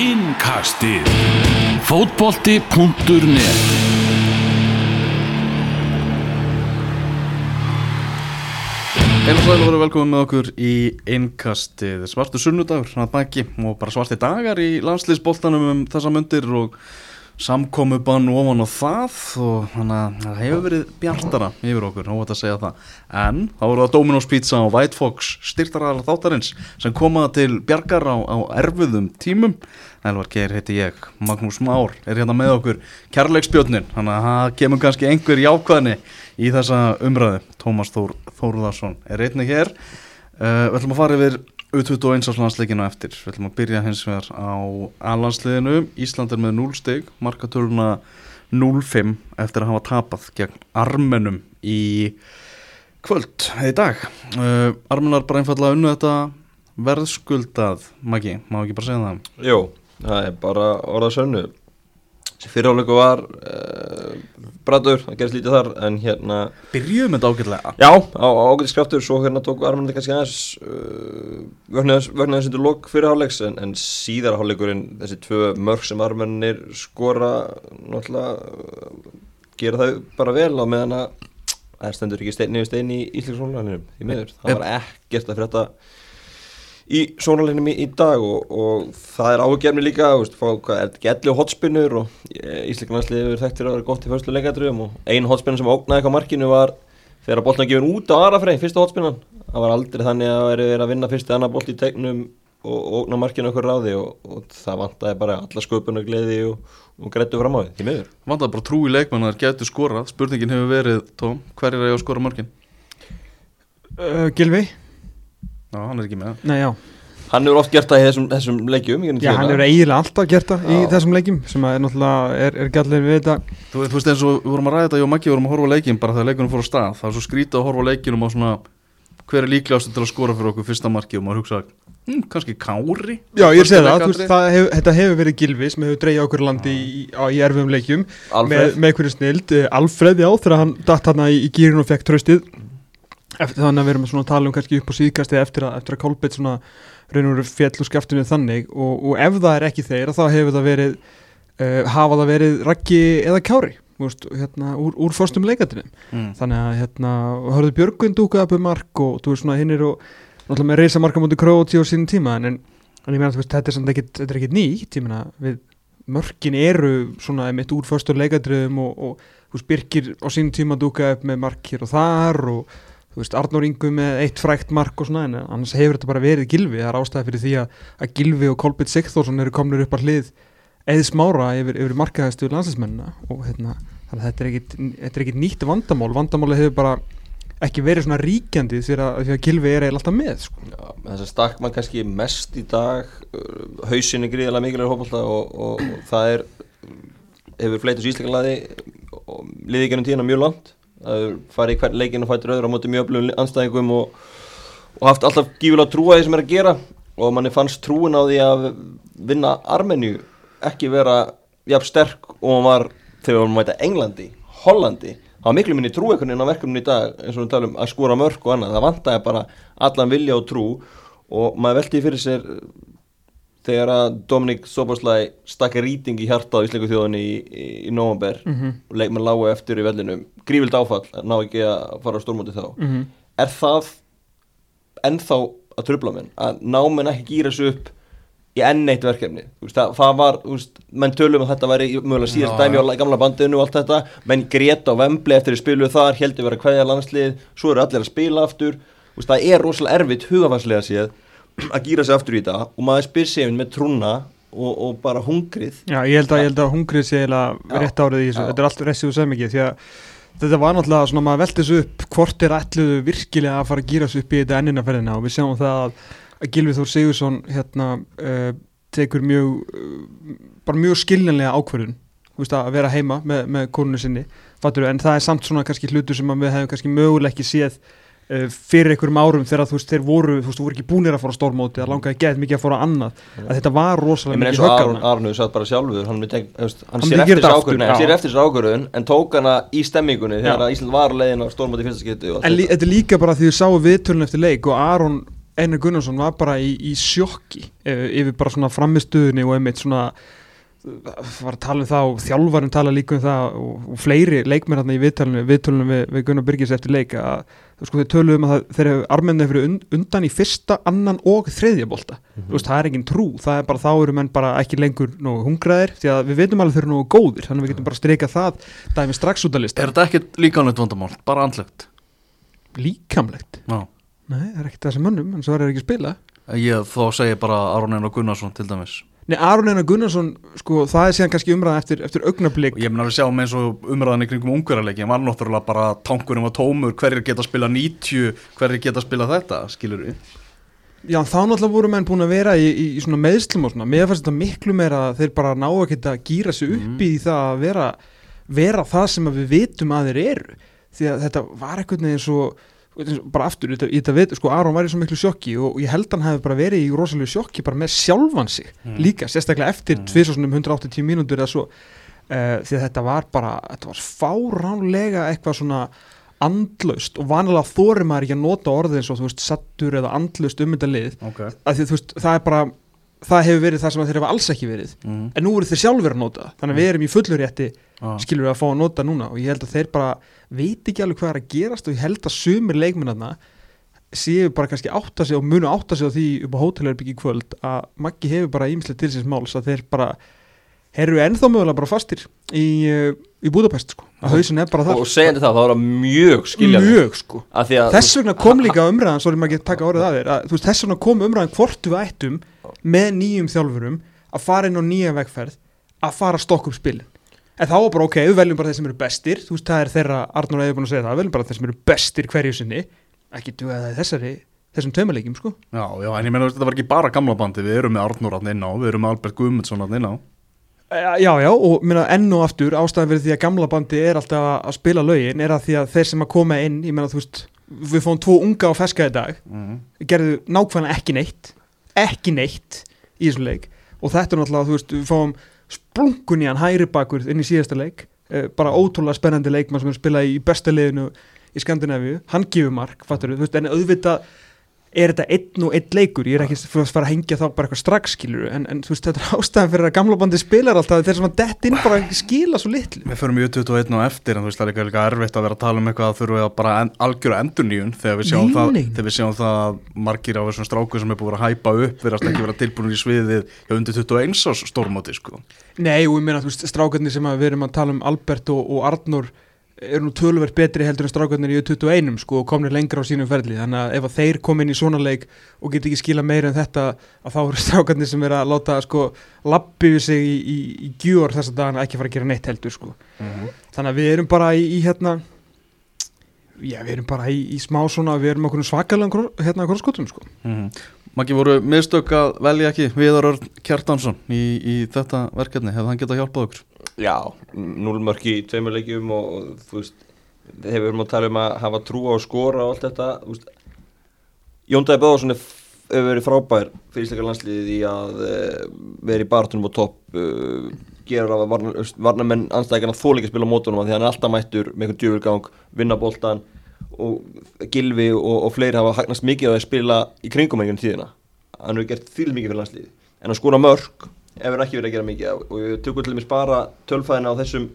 Innkastið. Fótbolti.net Einu sæl og verið velkomin með okkur í innkastið. Svartu sunnudagur, hann að baki og bara svarti dagar í landslýsboltanum um þessa myndir og samkomubann ofan á það og þannig að það hefur verið bjartara yfir okkur, óvægt að segja það. En þá voru það Dominos Pizza og White Fox styrtaræðar þáttarins sem komaða til bjargar á, á erfiðum tímum. Elvar Geir heiti ég, Magnús Már er hérna með okkur kærleiksbjörnin þannig að það kemur kannski einhver jákvæðni í þessa umræðu. Tómas Þór Þóruðarsson er einnig hér. Uh, við ætlum að fara yfir U21 áslansleikinu eftir. Við ætlum að byrja hins vegar á A-landsliðinu. Ísland er með 0 stygg markatöluna 0-5 eftir að hafa tapað gegn armenum í kvöld eða í dag. Uh, armenar bara einfallega unnu þetta verðskuldað Maggi, má ekki bara segja það? Jó, það er bara orðað sönnu fyrirháleiku var uh, bradur, það gerist lítið þar en hérna, byrjuðum þetta ágætlega? Já, á ágætis kraftur svo hérna tók Armandi kannski aðeins uh, vörnaði þessi til lok fyrirháleiks en, en síðarháleikurinn þessi tvö mörg sem Armannir skora náttúrulega uh, gera það bara vel á meðan að það stendur ekki nefnir stein í Ísleiksvónlanum í miður, það var ekkert að fyrir þetta í sónalínum í, í dag og, og það er áhugjörni líka veist, fá, hvað, er þetta ekki elli og hotspinnur og Ísleikanarslið hefur þekktir að vera gott í fyrstu leikadröfum og ein hotspinnan sem ógnaði eitthvað markinu var þegar boltin að gefa út á Arafrey, fyrsta hotspinnan. Það var aldrei þannig að er að vinna fyrstu annar bolt í tegnum og, og ógna markinu okkur ráði og, og það vantæði bara alla sköpun og gleði og greitu fram á því, því miður. Vantæði bara trú í leikmannar getur skorað. Spurningin hefur verið, Tóm, hver er að ég að skora mörgin? Uh, Gilvi Já, hann er ekki með. Nei, já, Hann hefur oft gert það í þessum, þessum leikjum já að hann hefur eiginlega alltaf gert það í þessum leikjum sem að er náttúrulega, er, er gætlega við þetta. Þú, þú veist eins og við vorum að ræða þetta, ég og Maggi vorum að horfa á leikin bara þegar leikunum fór á stað, það er svo skrítið að horfa á leikinum á svona hver er líklegastu til að skora fyrir okkur fyrsta marki og maður hugsa, hm, kannski Kári? Já, ég segja það, veist, það hef, þetta hefur verið Gilvi sem hefur dreigja okkur landi í, í erfiðum leikjum. Með, Alfred, með hverju snild, uh, Alfred já, þegar hann datt hann í, í gýrin og fekk tröstið eftir þannig að við erum að tala um kannski upp á síðkasti eftir að, eftir að Kolbeitt svona raun og veru fjall og skaftinu þannig og, og ef það er ekki þeir þá hefur það verið uh, hafa það verið Raggi eða Kári veist, hérna, úr, úr förstum leikandinum mm. þannig að hérna, hörðu Björgun dúkað upp um mark og þú veist svona hinn er og náttúrulega með reysa marka mútið Króti á sínum tíma en, en, en ég meina veist þetta er samt ekkit, þetta er ekkit nýtt ég meina við mörkin eru svona einmitt úr förstur leikandriðum og, og veist Birkir á sínum tíma dúkað upp með mark hér og þar og þú veist Arnór Ingu með eitt frækt mark og svona en annars hefur þetta bara verið Gilvi það er ástæði fyrir því að, að Gilvi og Kolbjörn Sigþórsson eru komnir upp að hlið eða smára yfir, yfir markaðastu landsinsmennina og hérna, þetta er ekkit, nýtt vandamál, vandamáli hefur bara ekki verið svona ríkjandi því að, því að Gilvi er eiginlega alltaf með sko. Já, þess að stakk mann kannski mest í dag. Hausin er gríðilega mikilvægur hópallta og, og, og það er hefur fleitus liðið gennum tíðina mjög langt það er farið í hvern leikin og fættur öðru á móti mjög öflugum anstæðingum og, og haft alltaf gífilega trú að því sem er að gera. Og manni fannst trúin á því að vinna Armenju ekki vera jafn sterk og hann var þegar að mæta Englandi, Hollandi. Það var miklu minni trú einhvern veginn á verkefni í dag eins og við talum að skora mörk og annað. Það vantaði bara allan vilja og trú. Og maður velti fyrir sér þegar að Dominik Soboslai stakka rýting í hjarta á Ísleiku þjóðinni í, í, í november Mhm. og leikmenn lágu eftir í vellinum grífild áfall, ná ekki að fara á stórmóti þá. -hmm. er það ennþá að trubla minn að ná menn ekki gýra sig upp í enn eitt verkefni? Veist, það, það var, veist, menn tölum að þetta væri mögulega síðast Já, dæmi á gamla bandinu og allt þetta. Menn greta á vembli eftir að spilu þar heldur vera hverja landslið, svo eru allir að spila aftur. Veist, það er rosalega erfitt hugafarslega séð að gýra sig aftur í þetta og maður spyr sig með trúna og, og bara hungrið. Já, ég held að, ég held að hungrið sé eiginlega rétt árið í þessu, þetta er allt restið og sem ekki því að þetta var náttúrulega svona maður velti þessu upp hvort er ætluðu virkilega að fara að gýra sig upp í þetta enninaferðina og við sjáum það að, að Gilvi Þór Sigursson hérna uh, tekur mjög uh, bara mjög skiljanlega veist, að vera heima með, með konunu sinni. Fattur, en það er samt svona kannski hlutur sem við hefum kannski mögulega ekki séð fyrir einhverjum árum þegar þú veist þeir voru, þú veist, þú voru ekki búnir að fara á stórmóti að langaði gett mikið að fara á annað. Að þetta var Ég rosalega eins mikið og högg á Aron, Aron hefur sagt bara sjálfur hann, þú hann, Hann sér eftir þessu ákvörðun aftur, hann sér eftir þessu ákvörðun en tók hana í stemmingunni Já. þegar að Ísland var leiðin á stórmóti fyrsta skipti og allt En lí, þetta. er líka bara því við sáum viðtölun eftir leik og Aron Einar Gunnarsson var bara í, í sjokki eh, yfir bara svona framistuðinni og einmitt svona eh, var að tala um það og þjálfarinn tala líka um það og, og fleiri leikmenn hérna í viðtalinu, viðtalinu við, við Gunnar Byrgis eftir leik að sko, þeir töluðu um að þeir eru armenni fyrir und, undan í fyrsta, annan og þriðja bolta. Þú veist, það er engin trú, það er bara þá eru menn bara ekki lengur nógu hungraðir því að við veitum alveg þeir eru nógu góðir, þannig að við getum bara streikað það dæmi strax út að lista. Er þetta ekkert líkanlegt vandamál, bara andlegt? líkamlegt, Já. Nei, það er ekkert þessi mönnum en svo er það ekki spila. Ég þá segi bara Aron Einar Gunnarsson til dæmis Nei, Aron Einar Gunnarsson, sko, það er síðan kannski umræða eftir, eftir augnablík Ég mun að við sjáum eins og umræðan í kringum ungverðarleiki en var náttúrulega bara tankurinn var tómur hverjir geta að spila 90, hverjir geta að spila þetta, skilur við Já, þá náttúrulega voru menn búin að vera í, í, í svona meðslum og svona, mér fannst þetta miklu meira að þeir bara ná að geta að gýra sig upp Mhm. í það að vera, vera það sem að við vitum að þeir eru. Því að þetta var einhvern veginn svo bara aftur, þetta, þetta veit, sko Aron var í svo miklu sjokki og ég held hann hefði bara verið í rosalega sjokki bara með sjálfan sig Mm. líka, sérstaklega eftir Mm. mm. tvisasunum 180 mínútur eða svo uh, því að þetta var bara, þetta var fáránlega eitthvað svona andlaust og vanilega þorir maður ekki að nota orðið eins og þú veist sattur eða andlaust um þetta lið okay. að því þú veist, það er bara það hefur verið það sem þeir hafa alls ekki verið. Mm. en nú eru þeir sjálfur að nota. Þannig að við erum í fullur rétti ah. skilur við að fá að nota núna. Og ég held að þeir bara veit ekki alveg hvað er að gerast og ég held að sumir leikmennarna séu bara kannski átta sig og munu átta sig á því upp á hótelherbyggi í kvöld að Maggi hefur bara ímislega til síns máls að þeir bara eru ennþá mögulega bara fastir í, uh, í Budapest sko, að hausin er bara og það segjandi það, þá er það mjög skiljaði mjög sko. Að því að þess vegna kom líka umræðan svo er maður ekki að taka orðið að þér að, þú veist, þess vegna kom umræðan hvort við ættum með nýjum þjálfurum að fara inn á nýja vegferð að fara að stokka upp spilin. En þá var bara ok, við veljum bara þeir sem eru bestir. Þú veist, það er þeirra, Arnur hefur búin að segja það við veljum bara þeir sem eru bestir hverju sinni. Ekki duga það þessari, þessum tveimalegjum sko. Já, já, en ég meina þetta var ekki bara gamla bandi við erum með Arnur hann inn á, við erum með Albert Guðmundsson hann inn á. Já, já, og minna, enn og aftur ástæðan fyrir því að gamla bandi er alltaf að, spila lögin er að því að þeir sem að koma inn ég meina, þú veist, við fáum tvo unga og feska í dag mm. gerðu nákvæmlega ekki neitt ekki neitt í þessum leik. Og þetta er náttúrulega, þú veist, við fáum splungun í hann hæri bakur inn í síðasta leik. Eh, bara ótrúlega spennandi leikmann sem er spilað í besta liðinu í Skandinavíu. Hann gefur mark, fattur þú veist, en auðvitað er þetta einn og einn leikur ég er ekki að fara að hengja þá bara eitthvað strax skilur en, en þú veist, þetta er ástæðan fyrir að gamla bandi spilar alltaf þeir sem að dett inn bara skila svo litlu Við förum í 21 og eftir en þú veist það er líka erfitt að vera að tala um eitthvað að þurfum við að bara en, þegar sjáum Nei, það nei. þegar við sjáum það að margir af þessum stráku sem er búið að hæpa upp verðast ekki vera tilbúinir í sviðið hjá undir 21 ás stórmóti sko. Nei, og ég meina, þú veist, strákarnir sem við erum að tala um Albert og, og Arnur eru nú töluvert betri heldur en strákarnir í U21 sko og komnir lengra á sínum ferli. Þannig að ef að þeir kom inn í svona leik og get ekki skila meira en þetta að þá eru strákarnir sem er að láta sko lappi við sig í, í, í gjör þess að dagana ekki fara að gera neitt heldur sko. Þannig að við erum bara í, í hérna já, við erum bara í, í smá svona við erum okkur svakalega hérna korskotum sko. Mm -hmm. Maggi voru mistök að velja ekki Viðar Örn Kjartansson í, í þetta verkefni, hefði hann getað hjálpað okkur? Já, núlmörk í tveimur leikjum og, og þú veist þegar við erum að tala um að hafa trú á að skora og allt þetta Jóndæði Böðarsson hefur verið frábær fyrir ísleika landsliðið í að uh, vera í bartunum og topp uh, gera að varna, varnamenn anstæðingarna þóleika spila á mótunum því að hann er alltaf mættur með einhvern djúvilgang, vinna boltan og Gilvi og, og fleiri hafa hagnast mikið á að spila í kringum einhvern tíðina. Hann hefur gert þýl mikið fyrir landsliðið. En að skora mörg hefur ekki verið að gera mikið og við tökum til að spara tölfæðina á þessum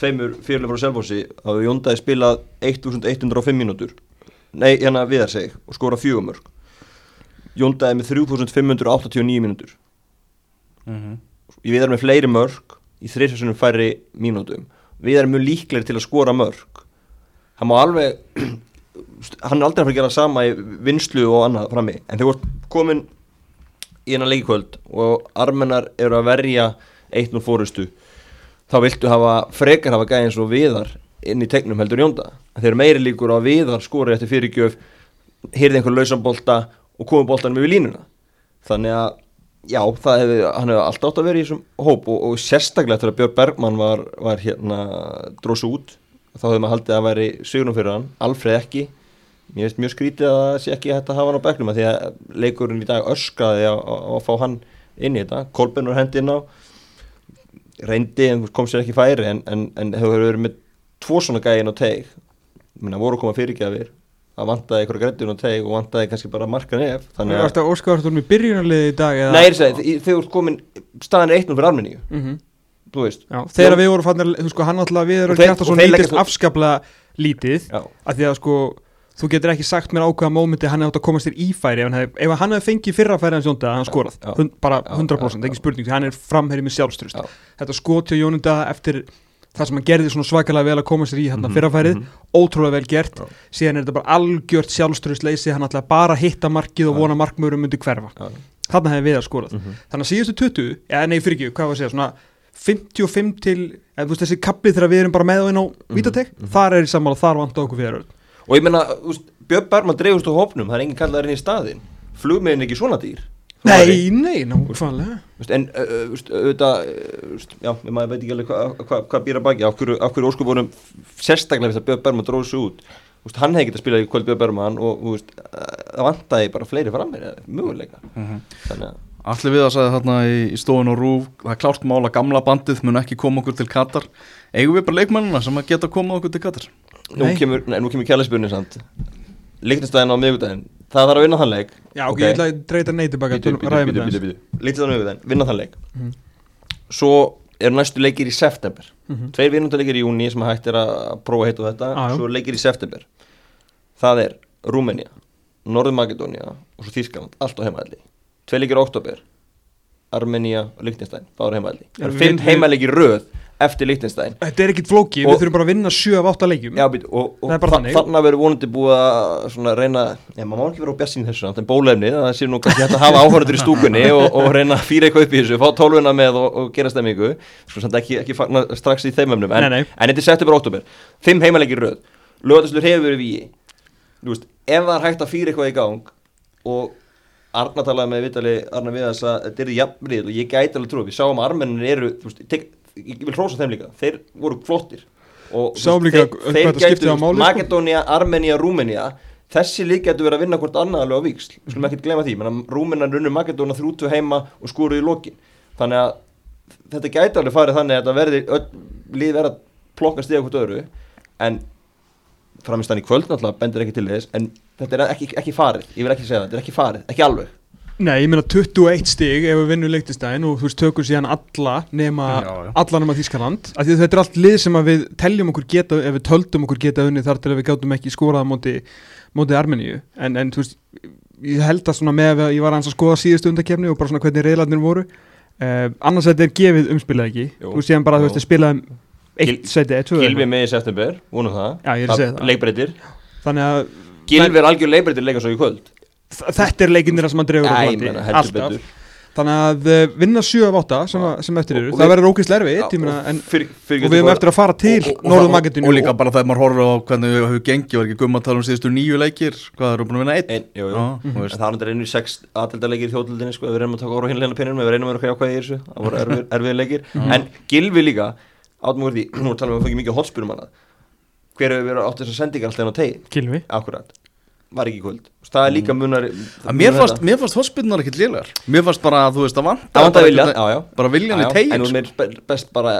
tveimur fyrirlega frá Selfossi að Jóndæði spilað 1105 mínútur. Nei, hérna viðar seg og skora fjögumörg Jóndæði með 3589 mínútur Mm -hmm. við erum með fleiri mörg í þreysasunum færri mínútum. Við erum mjög líklegir til að skora mörg hann má alveg hann er aldrei að fara að gera sama í vinslu og annað frammi. En þegar þú ert komin í hennar leikikvöld og armennar eru að verja eitt og fórustu þá viltu hafa frekar hafa gæðins og viðar inn í tegnum heldur Jónda. Þeir eru meiri líkur á viðar skori eftir fyrirgjöf hýrði einhver lausan bolta og komi boltanum yfir línuna. Þannig að já, hefði, hann hefði alltaf átt að vera í þessum hóp og, og sérstaklega að Björn Bergmann var, var hérna drósu út þá hefði maður haldið að veri signum fyrir hann, Alfreð ekki mér finnst mjög skrítið að það sé ekki hægt að hafa hann á bekknum af því að leikurinn í dag öskraði á, á, á að fá hann inn í þetta. Kolbennur hendi inn á reyndi en kom sér ekki færi en, en, en hefur verið með tvo svona gægin á teig. Minna voru að koma fyrirgjafir það vantaði einhverja grættun og teg og vantaði kannski bara markan ef Þú þannig að Óskar varst með byrjunarliði í dag eða? Nei, ég þegar þú ert komin staðan 1-0 fyrir Mhm. þú veist. Já, þegar við vorum fannir, þú sko, hann alltaf við erum þeir- kjarta og svo þeir leggja lítist afskaplega lítið að því að sko, þú getur ekki sagt mér ákveða mómenti hann hefði átt að komast þér í færi ef hann hefði, ef hann hefði fengið fyrra færi hans Jónda hann skorað, Já. Hund, bara Já, 100% já, ekki spurning, hann er framherri með sjálfstrust Já. þetta skot hjá Jónunda eftir það sem hann gerði svona svakalega vel að koma sér í hann Mhm, fyrra færið, mhm. ótrúlega vel gert síðan er þetta bara algjört sjálfstrust leysi, hann ætlaði bara að hitta markið og vona markmörum myndi hverfa þarna hefði við að skorað mhm. þannig að síðustu 20, eða nei fyrir ekki, hvað var að segja svona 55 til, eða þú veist þessi kappið þegar við erum bara með og inn á Mhm, vítatek, mhm. þar er í sammála, þar vant okkur fyrir Og ég veist, Björn Bergman dreifust úr hópnum, það er enginn kallaður inn í staðinn. Flugmiðin er ekki svona dýr? Nei, nei, nákvæmlega En, auðvitað, já, maður veit ekki alveg hvað hva, hva býr að baki. Af hverju, óskupunum sérstaklega fyrst að Björn Bergman dróði sig út? Hann hefði getað spilað í kvöld Björn Bergman og, það vantaði bara fleiri frammeir, möguleika. Þannig að Allir við að sagði þarna í, í stofun og rúf það er klárt mál að gamla bandið mun ekki koma okkur til Katar. Eigum við bara leikmennina sem að geta koma okkur til Katar nú Nei. kemur, nei, nú kemur kjærleiksbjörnin samt Líknastæðin á miðvikudaginn Það þarf að vinna þann leik Já, ok, ég ætla að dreita nei tilbaka bíddu, þetta bíddu, aðeins. bíddu. Lítið á miðvikudaginn, vinna þann leik Mhm. Svo eru næstu leikir í september Mhm. Tveir vinnundaleikir í júni sem hægt er að prófa heitt og þetta Já, já. Svo eru leikir í september Það er Rúmenía, Norður Makedónia og svo Þýskaland, allt á heimaðli Tveir leikir í oktober Armenía og Liechtenstein, báður heimaðli Það eru við- fimm við- heimaðleikir röð eftir Liechtenstein. Þetta er ekkit flóki, við þurfum bara að vinna 7 af 8 leikjum. Já, být, og, og þannig. þannig verður vonandi búið að reyna, já, maður má ekki vera á bjassin þessu en bólefni, það sé nú kannski hægt að hafa áhörður í stúkunni og, og reyna að fýra eitthvað upp í þessu, fá tólfuna með og, og gera stemmingu, sko samt ekki, ekki fagna strax í þeim öfnum, en, Nei, nei. en þetta er september og oktober, fimm heimalegir röð. Lögataslur hefur víi þú veist, ef það er hægt að fýra eitthvað í Arna talaði með Vitali Arna við þess að þetta er jafnrið og ég gæti alveg trú við sáum að armennin eru veist, tek, ég vil hrósa þeim líka, þeir voru flottir. Og líka þeir- þeir gætu, sko. Makedónia, Armenia, Rúmenia þessi lík getur verið að vinna hvort annað alveg á víksl við skulum ekkert glema því, menn Rúmenan runnur Makedóna þrjútu heima og skoruði í lokin. Þannig að þetta gæti alveg farið þannig að þetta verði lið verið að plokka stiga hvort öðru. En framistann í kvöld náttúrulega bendir ekki til þess en þetta er ekki, ekki farið, ég vil ekki segja það, þetta er ekki farið, ekki alveg Nei, ég meina 21 stig ef við vinnum leiktistæðin og þú veist tökum síðan alla nema, Já, já. alla nema Þískaland að þetta er allt lið sem að við teljum okkur geta ef við töldum okkur geta unni þar til að við gátum ekki skorað á móti, móti Armeníu. En, en þú veist, ég held að svona með að ég var að skoða síðustu undakefni og bara svona hvernig reyðlarnir voru uh, annars þetta er gefið umspilað ekki. Jú, þú séðan bara þú jú. veist að spilaðum eitt seti, eitt, tvö Gilvi með í september, vonum það. Að það. Leikbreytir, að Gilvi er algjör leikbreytir leika svo í kvöld þetta er leikinnir sem hann heldur alltaf. betur. Þannig að uh, vinna 7 af 8 sem, að- sem eftir eru, það verður ógeðslega meina, og en, fyrir, fyrir og við höfum eftir að fara til og- Norður og- líka bara þegar maður horfir á hvernig við höfum gengið var ekki gumma að tala um síðustu nýju leikir hvað eru búin að vinna einn? Ein, jú, jú. Já, Mhm. það er náttúrulega einu sex aðeldarleikir í þjóðlildinni sko, við reynum að taka orða hinleina pinnum, við reynum að vera jákvæði í þessu, það voru erfið, erfið leikir. En Gilvi líka, því nú talum við var ekki kvöld. Það er líka munar Að mér fannst, mér fannst hospinnar ekkert lélegar. Mér fannst bara að þú veist að vanta að vilja, já, já. Bara viljan í tegin en þú sko. er best bara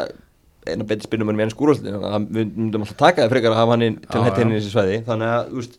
eina betri spinnum en við enn skúrústin þannig að við myndum alltaf taka það frekar að hafa hann til Já, hætti henni já. í þessi svæði. Þannig að, veist,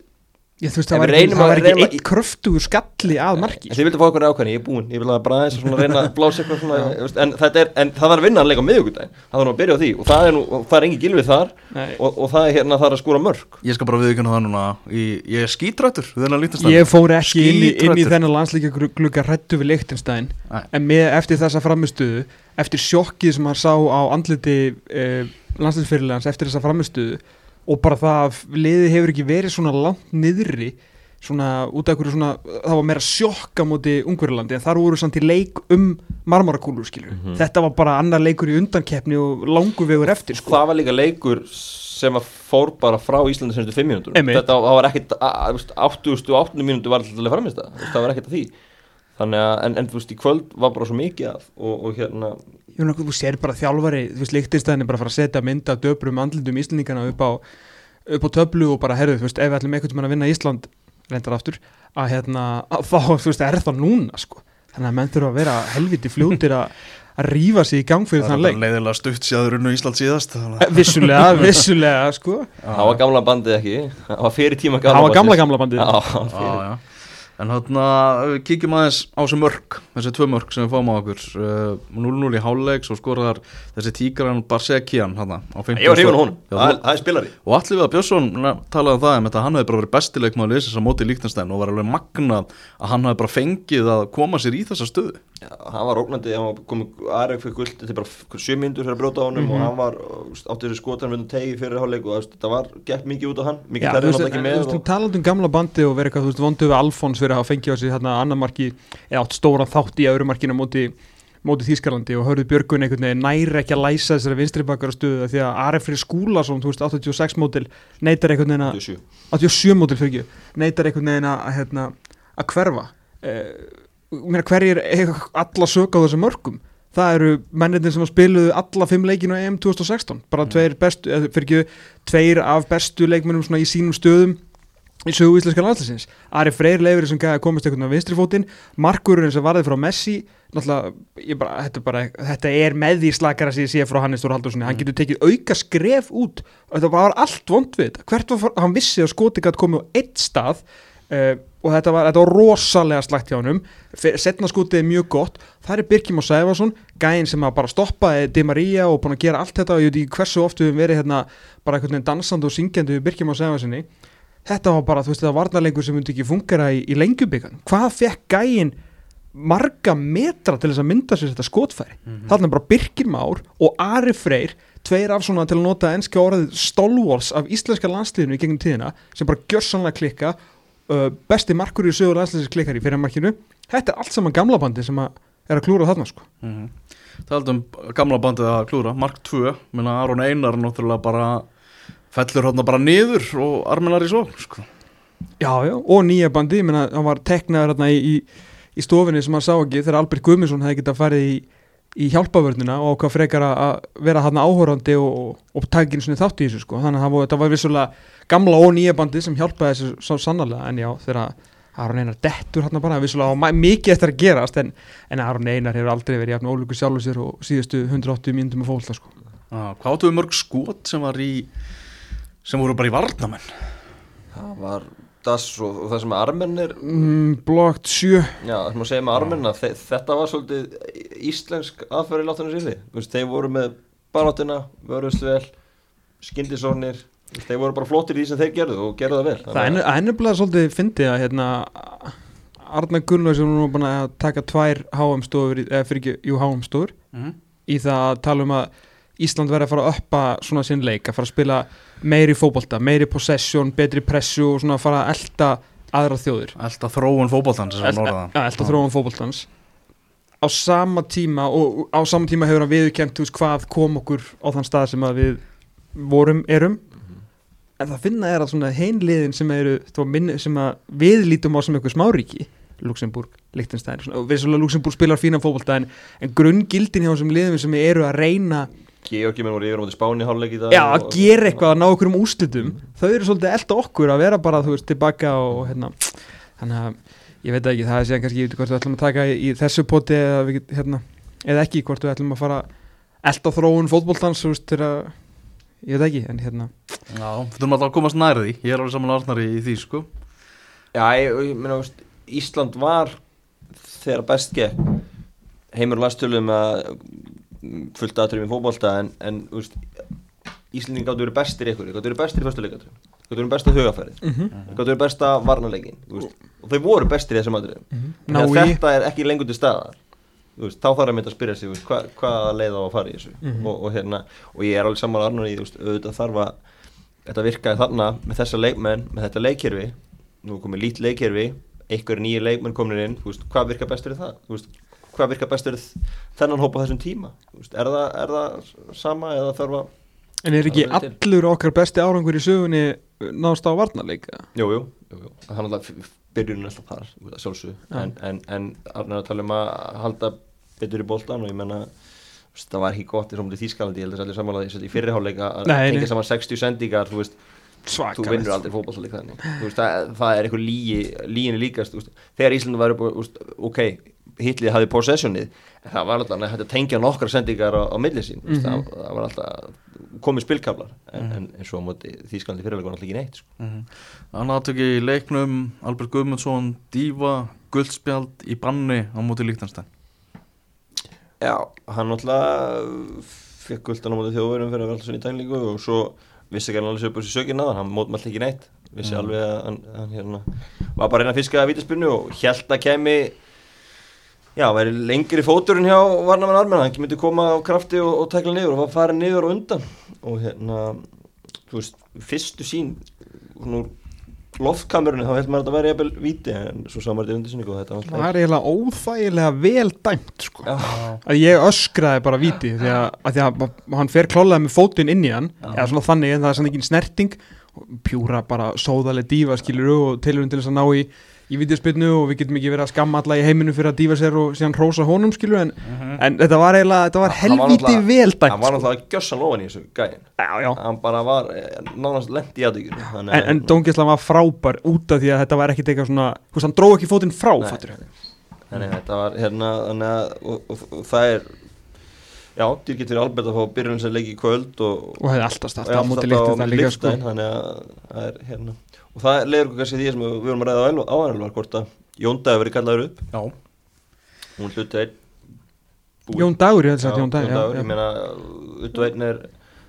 Ég þú veist, það var ekki, reynum það að- var ekki reynum að- eitt kröftugur skalli að marki. En þið vildi fá eitthvað ákvæðni, ég er búinn, ég vil að bara aðeins svona reyna að blása eitthvað svona, en, þetta er, en það var að vinna hann leika á miðugudaginn, það var nú að byrja á því og það er nú, það er engin gilvið þar og, og það er hérna þar að skúra mörg. Ég skal bara viðkjöna það núna Ég, ég er skítrættur við þennan lítast Ég fór ekki inn í, inn í þennan landslíka glugga hrættu við Lichtenstein Nei. en með, eftir þessa framistuðu eftir sjokkið sem hann sá á andliti eh, landslíksfyrirlegans eftir þessa framistuðu og bara það að liðið hefur ekki verið svona langt niðri svona út af hverju svona það var meira sjokka móti Ungverjalandi en þar voru samt í leik um marmarakúlur skilur Mhm. þetta var bara annar leikur í undankeppni og langu vegur eftir sko Það var líka leikur sem að fór bara frá Íslandi semstu 5 mínútur. Þetta það var ekkit, að- að, þú veist, 80 og 8 mínútur var alltaf að framist það, það var ekkit að því. Að, en, en þú veist, í kvöld var bara svo mikið að og, og hérna, Ég meina, þú sér bara þjálfari, þú veist, líktistæðin er bara að fara að setja mynda döbrum andlindum íslendingana upp á, upp á töflu og bara, herðu, þú veist, ef við ætlum einhvern veginn að vinna Ísland, reyndar aftur, að hérna, að þá, þú veist, er það núna, sko. þannig að menn þurfa að vera helviti fljótir að að rífa sig í gang fyrir Það þann er leik. bara leiðilega stutt síðan unnu Ísland síðast að- vissulega, vissulega sko. Það var gamla bandið ekki? Það var fyrir tíma gamla það var gamla bandið. En við kíkjum aðeins á þessu mörg, þessi tvö mörg sem við fáum á okkur uh, 0-0 í háluleik, svo skoraðar þessi tíkaran Barsekian þarna á 50 Ég var honum, Já, það þú- er- spilari. Og allir við að Björnsson talaði um það um þetta, hann hefði bara verið bestileikmaður liðsins á móti líknastæn og var alveg magnað að hann hefði bara fengið að koma sér í þessa stöðu. Já, hann var ógnandi, hann var komið Arek fyrir guld, þetta er bara sjö myndur fyrir að bróta á honum og hann var uh, átti þessu skotan með tegi fyrir hálfleik og það var gett mikið út á hann, mikið þú tærið veist, náttúrulega ekki en- með þú veist, og, talandi um gamla bandi og verið eitthvað, þú veist, vondu við Alfons fyrir að hafa fengið á sig hérna annar marki eða átt stóran þátt í öðru markinu á móti, móti Þýskalandi og hörðu Björgun einhvern veginn næri ekki að læsa þessari vinstri bakkar stöðu því að Aref fyrir Skúlason, þú veist, 86 mótil neytar einhvern veginn að 87 87 mótil fyrir ekki, neytar einhvern veginn að, hérna, að hverfa. Eh, hverjir alla sög á þessum mörgum það eru mennirnir sem spiluðu alla fimm leikinu á EM 2016 bara tveir bestu, fyrir tveir af bestu leikmennum í sínum stöðum í sögu íslenska landslæsins Ari Freyr leifir sem komast einhvern veginn á vinstri fótinn. Markurinn sem varði frá Messi. Bara, þetta, bara, þetta er með því slakara sem ég sé frá Hannes Þór Haldurssoni hann getur tekið auka skref út. Þetta var allt vond við þetta. Hvert var, hann vissi að skoti gæti komið á eitt stað uh, og þetta var, þetta var rosalega slægt hjá honum. Setna skotið er mjög gott. Það er Birkjum og Sæfarsson gæðin sem bara stoppaði Di Maria og búin að gera allt þetta. Og ég veit ekki hversu oft við höfum verið hérna bara einhvern veginn dansandi og syngjandi við Birkjum og Sæfarssoni þetta var bara, þú veist, var varnarleikur sem myndi ekki fungera í, í lengjubíkan hvað fekk gæin marga metra til þess að mynda sér þetta skotfæri? Þarna bara Birkir Már og Ari Freyr tveir af svona til að nota ennska orðið stalwarts af íslenska landsliðinu í gegnum tíðina sem bara gjörsanlega klikka uh, besti markur í sögur landsliðis klikkar í fyrirmarkinu. Þetta er allt saman gamla bandi sem að er að klúra þarna sko. Mm Það er um gamla bandið að klúra, Mark 2 menna Aron Einar náttúrulega bara fellur hérna bara niður og arminar í svo sko. Já, já, og nýja bandi, ég meina, hann var teknaður hérna í, í, í stofinni sem hann sá ekki þegar Albert Guðmundsson hefði getað farið í, í hjálpavörnina og hvað frekar að- vera hann áhórandi og, og, takin svona þátt í þessu sko, þannig að það var- vissulega gamla og nýja bandi sem hjálpaði þessu svo sannarlega, en já, þegar Aron Einar dettur hann bara, vissulega mikið eftir að gerast, en, en Aron Einar hefur aldrei verið jafn ólíku sjálfur sér og síðustu 180 mínútum að fólta sko. ah, sem í voru bara í varnamenn það var das og, og það sem armenn er mm, Blokt 7 já, það sem að segja með armenn að þe- þetta var svolítið íslensk aðferði láttunum síli, þeir voru með baráttuna, vörðust vel skyndisónir, þeir voru bara flottir í því sem þeir gerðu og gerðu það vel. Það er enn- ennublega svolítið fyndið að hérna Arna Gunnlaug sem nú er búin að taka tvær HM stofur, eða fyrir ekki, jú HM stofur mm. í það að tala um að Ísland verði að fara að uppa svona sinn leik að fara að spila meiri fótbolta, meiri possession, betri pressu og svona að fara að elda aðra þjóðir. Alltaf þróun fótboltans sem Elta, norða ja, elda þróum fótboltans. Á sama tíma og á sama tíma hefur hann þú veist, hvað kom okkur á þann stað sem að við vorum, erum. En það finna er að svona heimliðin sem eru sem að við lítum á sem eitthvað smáríki Luxemburg, Liechtenstein svona, og við svolítið Luxemburg spilar fína fótbolta en, en grunngildin hjá þessum liðum sem eru að reyna Georgi menn voru yfir á móti Spáni hálfleik í dag já, að gera eitthvað að ná okkur um úslitum þau eru svolítið elda okkur að vera bara þú veist tilbaka og hérna. Þannig að ég veit ekki, það er síðan kannski ég veit ekki hvort við ætlum að taka í, í þessu poti eða, við, hérna, eða ekki, hvort við ætlum að fara elda þróun fótboltans þú veist, til að ég veit ekki, en hérna. Já, við þurfum alltaf að komast nærði því. Ég er alveg saman Arnari í því sko. Já, ég, ég meina, veist, Ísland var þegar best gekk. Heimur landstöluðum að mm, fullt aðtrið með fótbolta en, en veist, Íslandin gáttu verið bestir í ykkur gáttu verið bestir í fyrstu leikatrið gáttu verið besta hugafærið mm -hmm. gáttu verið besta varnarleikin veist, og þau voru bestir í þessum ná en í þetta er ekki lengur til staðar. Veist, þá þarf að mynda að spyrja sig veist, hva, hvaða leið á að fara í þessu. Mhm. og, og, hérna, og ég er alveg saman Arnur í þú veist, auðvitað þarf að þetta virkaði þarna með þessa leikmenn með þetta leikkerfi, nú komið lít leikkerfi einhver nýju leikmenn komin inn veist, hvað virkar best fyrir það hvað virkar best fyrir þennan hópa á þessum tíma? Er, það, er það sama eða þarf að en er ekki Það allur okkar besti árangur í sögunni náðst á varnarleika? Jú, jú, jú, jú. það er byrjunum alltaf þar, að sjálfsög Já. en, en, en er að tala um að halda betur í boltan og ég menna það var ekki gott í Þýskalandi, ég held að allir samanlega í fyrriháleika að tengja saman 60 sendingar þú veist, Svaka þú vinnur aldrei fótballleik þannig. Veist, það, það er eitthvað lígi, líginni líkast veist. þegar Ísland var upp og, ok hitlið hafði possessionið en það var alltaf að tengja nokkra sendingar á, á milli sín, mm Mhm. það, það var alltaf komið spilkablar en, en, en svo á móti Þýskalandi fyrirleik var alltaf ekki neitt sko. Mhm. Annað aðtöki í leiknum Albert Guðmundsson, Díva guldspjald í banni á móti Líktanstein Já, hann alltaf fekk guldan á móti þjóðverðum fyrir að vera alltaf svona í tælingu og svo vissi ekki hann alveg sér á sér sökinn aðan, hann mótmælt ekki neitt vissi Mm. alveg að hann, hann hérna, var bara að reyna að fiska að vítaspinnu og held að kemi já, væri lengri fóturinn hjá varnamann armenn, hann myndi koma á krafti og, og tekla niður og fara niður og undan. Og hérna, þú veist fyrstu sín nú, loftkamerunni, þá held maður að þetta væri jafnvel víti, en svo samar þetta undirsynningu og þetta var það er eiginlega óþægilega vel dæmt sko. Að ég öskraði bara víti því að, að, því að hann fer klálaði með fótinn inn í hann eða svona þannig en það er samt ekki snerting. Pjúra bara sóðaleg dífa skilur og tilurinn til þess að ná í í vídeospilnu og við getum ekki verið að skamma alla í heiminu fyrir að dífa sér og síðan hrósa honum skilur en, en þetta var eiginlega, þetta var Hann var helvíti náttúrulega- vel dæmt hann var sko. náttúrulega gjössan ofan í þessu gæðin já, já. hann bara var eh, nánast lent í aðdyggjum en, en Dóngislan var frábær út af því að þetta var ekkit eitthvað svona hann dró ekki fótinn frá fattur Þannig að þetta var hérna þannig að, og, og, og það er já, dýrkitt fyrir Albert að fá byrjun sem leik í kvöld og, og hefði alltaf og á móti líkt þetta líka sko. Þannig að það er hérna. Og það leiður okkur kannski því sem við vorum að ræða á áhænalvar hvort að Jónda hefur verið kallaður upp. Já, hún hluti einn. Jón Dagur, ég held að Jón Dagur, já, Dagur, ég meina hluti einn er,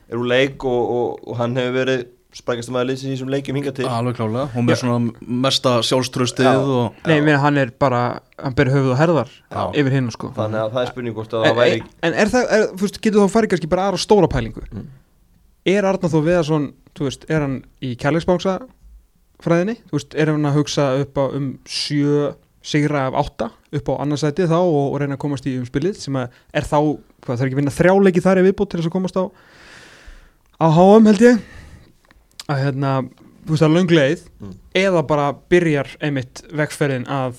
er úr leik og, og, og hann hefur verið sprækast maður liðsins í þessum leikjum hinga til. Alveg klálega og með svona mesta sjálfströstið Já. og Nei, meina hann er bara, hann ber höfuð og herðar Já. yfir hinn sko. Þannig að það er spurning hvort að En, það væri en, er það, er, veist, getur þá farið kannski bara aðra stóra pælingu? Mm. Er Arnar þó Viðarsson, þú veist, er hann í kærleiksbáksa fræðinni, þú veist, er hann að hugsa upp á um sjö sigra af átta upp á annarsæti þá og, og reyna að komast í umspilið sem að er þá, hvað það er ekki að vinna þrjáleiki þar í viðbútt til þess að hérna, þú veist, að löngleið Mm. eða bara byrjar einmitt vegferðin að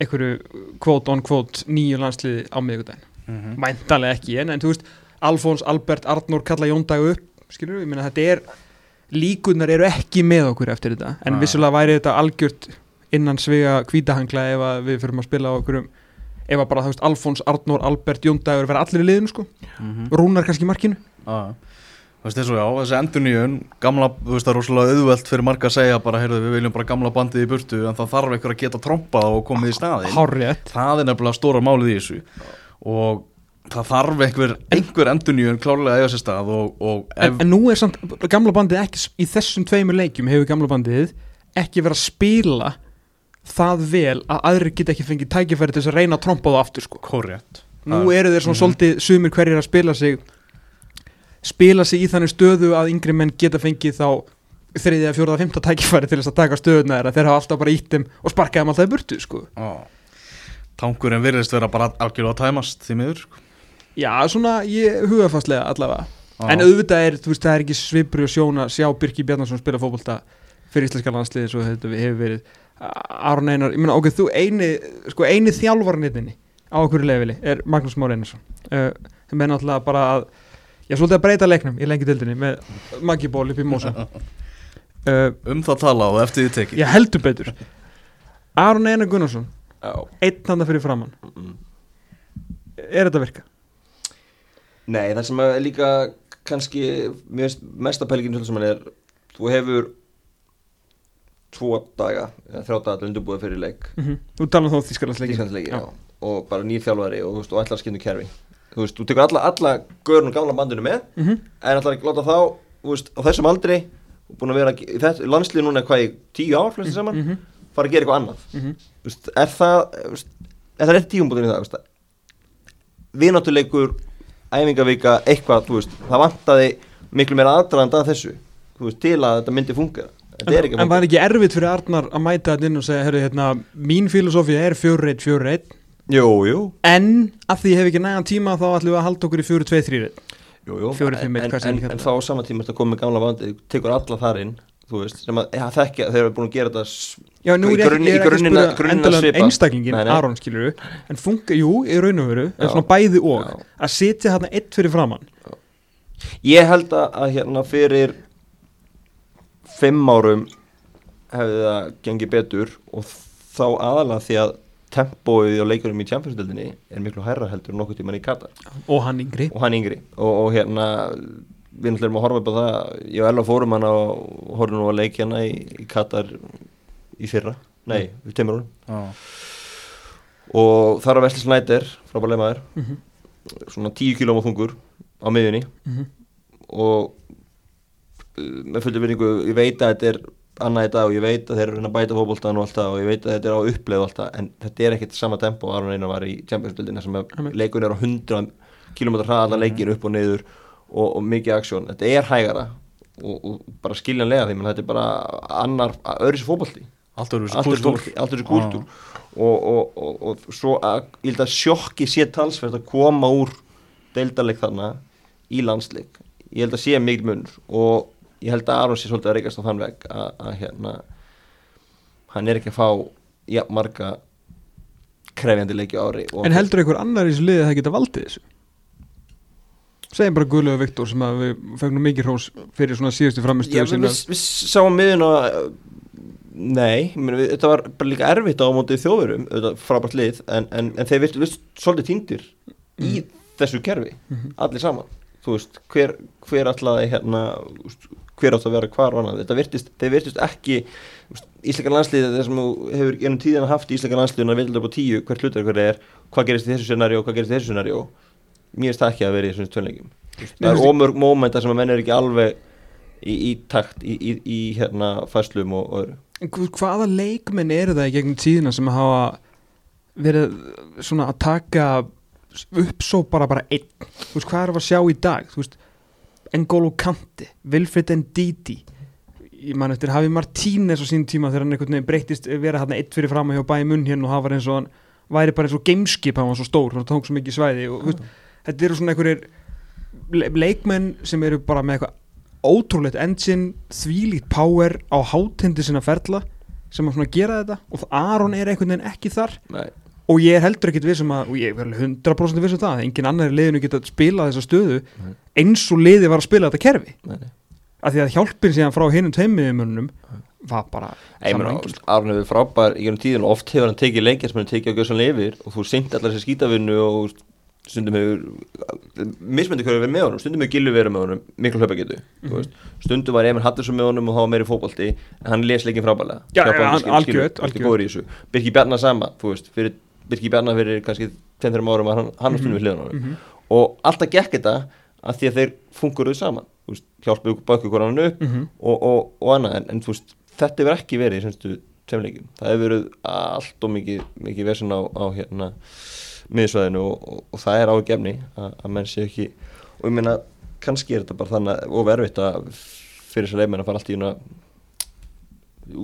einhverju kvót on kvót nýju landsliði á miðvikudaginn Mhm. væntalega ekki en, en þú veist Alfons, Albert, Arnór kalla Jóndag upp skilur við, ég meina þetta er líkunar eru ekki með okkur eftir þetta en Nei. vissulega væri þetta algjört innan svega hvítahangla ef að við fyrir að spila á okkur ef að bara þú veist Alfons, Arnór, Albert, Jóndagur vera allir í liðinu sko, Mhm. Rúnar kannski í markinu Já, þú veist og já, þessi endur nýjun gamla, þú veist það er rosalega auðvelt fyrir marga að segja bara, heyrðu við viljum bara gamla bandið í burtu en það þarf einhver að geta trompað og komið í staðinn. Hárrétt. Það er nefnilega stóra málið í þessu. Og það þarf einhver, einhver endur nýjun klárlega að eiga sér stað og, og ef, en, en nú er samt gamla bandið ekki í þessum tveimur leikjum hefur gamla bandið ekki verið að spila það vel að aðrir geta ekki fengið tækifæri til þess að reyna að trompa það aftur sko. Nú eru þeir svona Mhm. svolítið sumir hverjir að spila sig spila sig í þannig stöðu að yngri menn geta fengið þá þriðja, fjóraða, fymta tækifæri til þess að taka stöðuna þeirra þeir hafa alltaf bara ítt þeim og sparkaði þeim alltaf í burtu sko. Tankurinn virðist vera bara algjörlega að tæmast því miður sko. já, svona ég hugafastlega allavega Já. en auðvitað er, þú veist, það er ekki svipri og sjón að sjá Birki Bjarnarsson spila fótbolta fyrir íslenska landsliði svo þetta við hefur verið Aron Einar, ég meina ok, þú eini sko eini þjálfarnittinni á okkur lefili er Magnús Már Einarsson uh, sem er náttúrulega bara að ég er svolítið að breyta leiknum í lengi dildinni með Maggiból upp í Mósa uh, um það tala og eftir því tekið. ég heldur betur. Aron Einar Gunnarsson Já, einn handa fyrir framann, er þetta að virka? Nei, það sem er líka kannski mesta hann er þú hefur tvo daga, eða þrjá daga til undirbúið fyrir leik. Mm þú tala um þá já. og bara nýr þjálfari og, þú og ætlar að skynna kerfi þú veist, þú tekur alla, alla görun og gamla bandinu með Mhm. en ætlar ekki láta þá þú veist, á þessum aldri búin að vera í þetta, landslið núna hvað í tíu ár flestir saman, Mhm. fara að gera eitthvað annað Mhm. Þú veist, er það þú veist, er það rétt tíumbútin í það þú veist, vináttuleikur æfingavika, eitthvað þú veist, það vantaði miklu meira aðdraðanda að þessu þú veist, til að þetta myndi ekki að En var ekki erfitt fyrir Arnar að mæta þetta inn og segja, herru, hérna, mín filosófía er 4-1, 4-1 jú, jú, en að því ég hef ekki nægan tíma þá ætlum við að halda okkur í 4-2-3 jú, jú. Fjórir, fimm, en, eitt, hvað en, en, en þá á sama tíma koma með gamla bandi tekur alla þar inn þú veist, sem að ja, þekkja, þeir eru búin að gera þetta Já, nú er grunni- ég er ekki að að endalega um einstaklingin. Aron skilur en funka, jú, í raun og veru er Já. svona bæði og Já. að sitja þarna eitt fyrir framann ég held að hérna fyrir fimm árum hefði það gengið betur og þá aðalega því að tempóið á leikurum í Champions-dildinni er miklu hærra heldur en nokkuð tíman í Katar. Og hann yngri. Og hann yngri. Og, og hérna við náttúrulega erum að horfa upp á það ég og Ella fórum hann og horfum nú að leikja hana í, í Katar í fyrra, nei, við árum. Já, og þar á Vesli Snæder frábærlega maður, Mhm. svona 10 kílóma þungur á miðjunni. Mhm. og uh, með fullur vinningu, ég veit að þetta er annað í dag og ég veit að þeir eru að að bæta fótboltan og allt það og ég veit að þetta er á uppleið og allt það en þetta er ekkert sama tempo og Aron Einar var í Champions-dildina sem að leikun er á 100 km hraða leikir upp og niður og, og mikið aksjón, þetta er hægara og, og bara skiljanlega því menn þetta er bara annar, öðru sér fótbolti. Allt öðru þessi kúltúr og, og, og, og svo að, ég held að sjokki sé talsvert að koma úr deildarleik þarna í landsleik. Ég held að sé mikil munur og ég held að Aron sé svolítið að reykast á þann veg að, að hérna hann er ekki að fá ja, marga krefjandi leiki ári og En heldur einhver annar í þessu liði að það geta valdið þessu? Segjum bara Guðlega Viktor sem að við fengnum mikið hrós fyrir svona síðustu Já, framistöðu við, við, við sáum miðun og nei, við, þetta var bara líka erfitt á mótið þjóðurum, frábært lið en, en, en þeir virtu svolítið týndir í þessu kerfi Mhm. allir saman, þú veist hver, hver allaði hérna hver átt að vera hvar og annað, þetta virtist þeir virtist ekki, íslenska landsliðið það sem hefur ennum tíðan haft í íslenska landsliðin að vilja upp á tíu, hvert hlutar hver er hvað gerist í þessu scenari og hvað gerist í þessu scenari mér finnst það ekki að vera í þessum Mér það er ómörg mómenta sem að menn er ekki alveg í, í takt í, í, í hérna fæslum og, og öðru. En hva- hvaða leikmenn eru það í gegnum tíðina sem hafa verið svona að taka upp svo bara bara einn? Þú veist hvað er að sjá í dag? Þú veist N'Golo Kanti, Wilfred Ndidi. Ég man eftir Hafi Martínez á sín tíma þegar hann einhvern veginn breyttist vera hann eitt fyrir fram að hjá bæði munn hérna og hann var eins og hann væri bara eins og gameskip hann var svo stór, hann tók svo mikið svæði og þú veist, þetta eru svona einhverjir le leikmenn sem eru bara með eitthvað ótrúlegt engine, þvílíkt power á hátindi sinna ferla sem að gera þetta og Aron er einhvern veginn ekki þar. Nei, og ég er heldur ekkit vissum að og ég er alveg 100% vissum það að engin annar liðinu geta spilað þessa stöðu Nei. eins og liði var að spila þetta kerfi nei, nei af því að hjálpin síðan frá hinum tveimiðumönnum var bara sko. Arn hefur frábær í gennum tíðin og oft hefur hann tekið leikja sem hann tekið á gjössan lifir og þú seint allar þessi skítavinnu og stundum hefur mismöndi hverju verið með honum, stundum hefur Gilvi verið með honum miklu hlaupagetu, Mhm. þú veist stundum var Emil Hattursson með honum og þá var meiri fótbolti en hann les leikin frábærlega Já, Hjálpaði ja, honum, hann- skil- skilur, algjört, ertu algjört. góður í þessu. Birki Bjarnar sama, þú veist fyrir, Birki Bjarnar fyrir kannski 5-3 árum var hann, hann var stundum við hliðan á Mhm. og alltaf gekk þetta að því að þeir funkuruðu saman veist, hjálpuðu hvort hann upp Mhm. og, og, og annað en, en veist, þetta hefur ekki verið í semstu tveimleikum, það hefur verið allt og mikið, mikið versin á, á hérna miðsvæðinu og, og, það er ágefni að, menn sé ekki og ég meina, kannski er þetta bara þannig og verfitt að fyrir þess að leifmenn að fara allt í una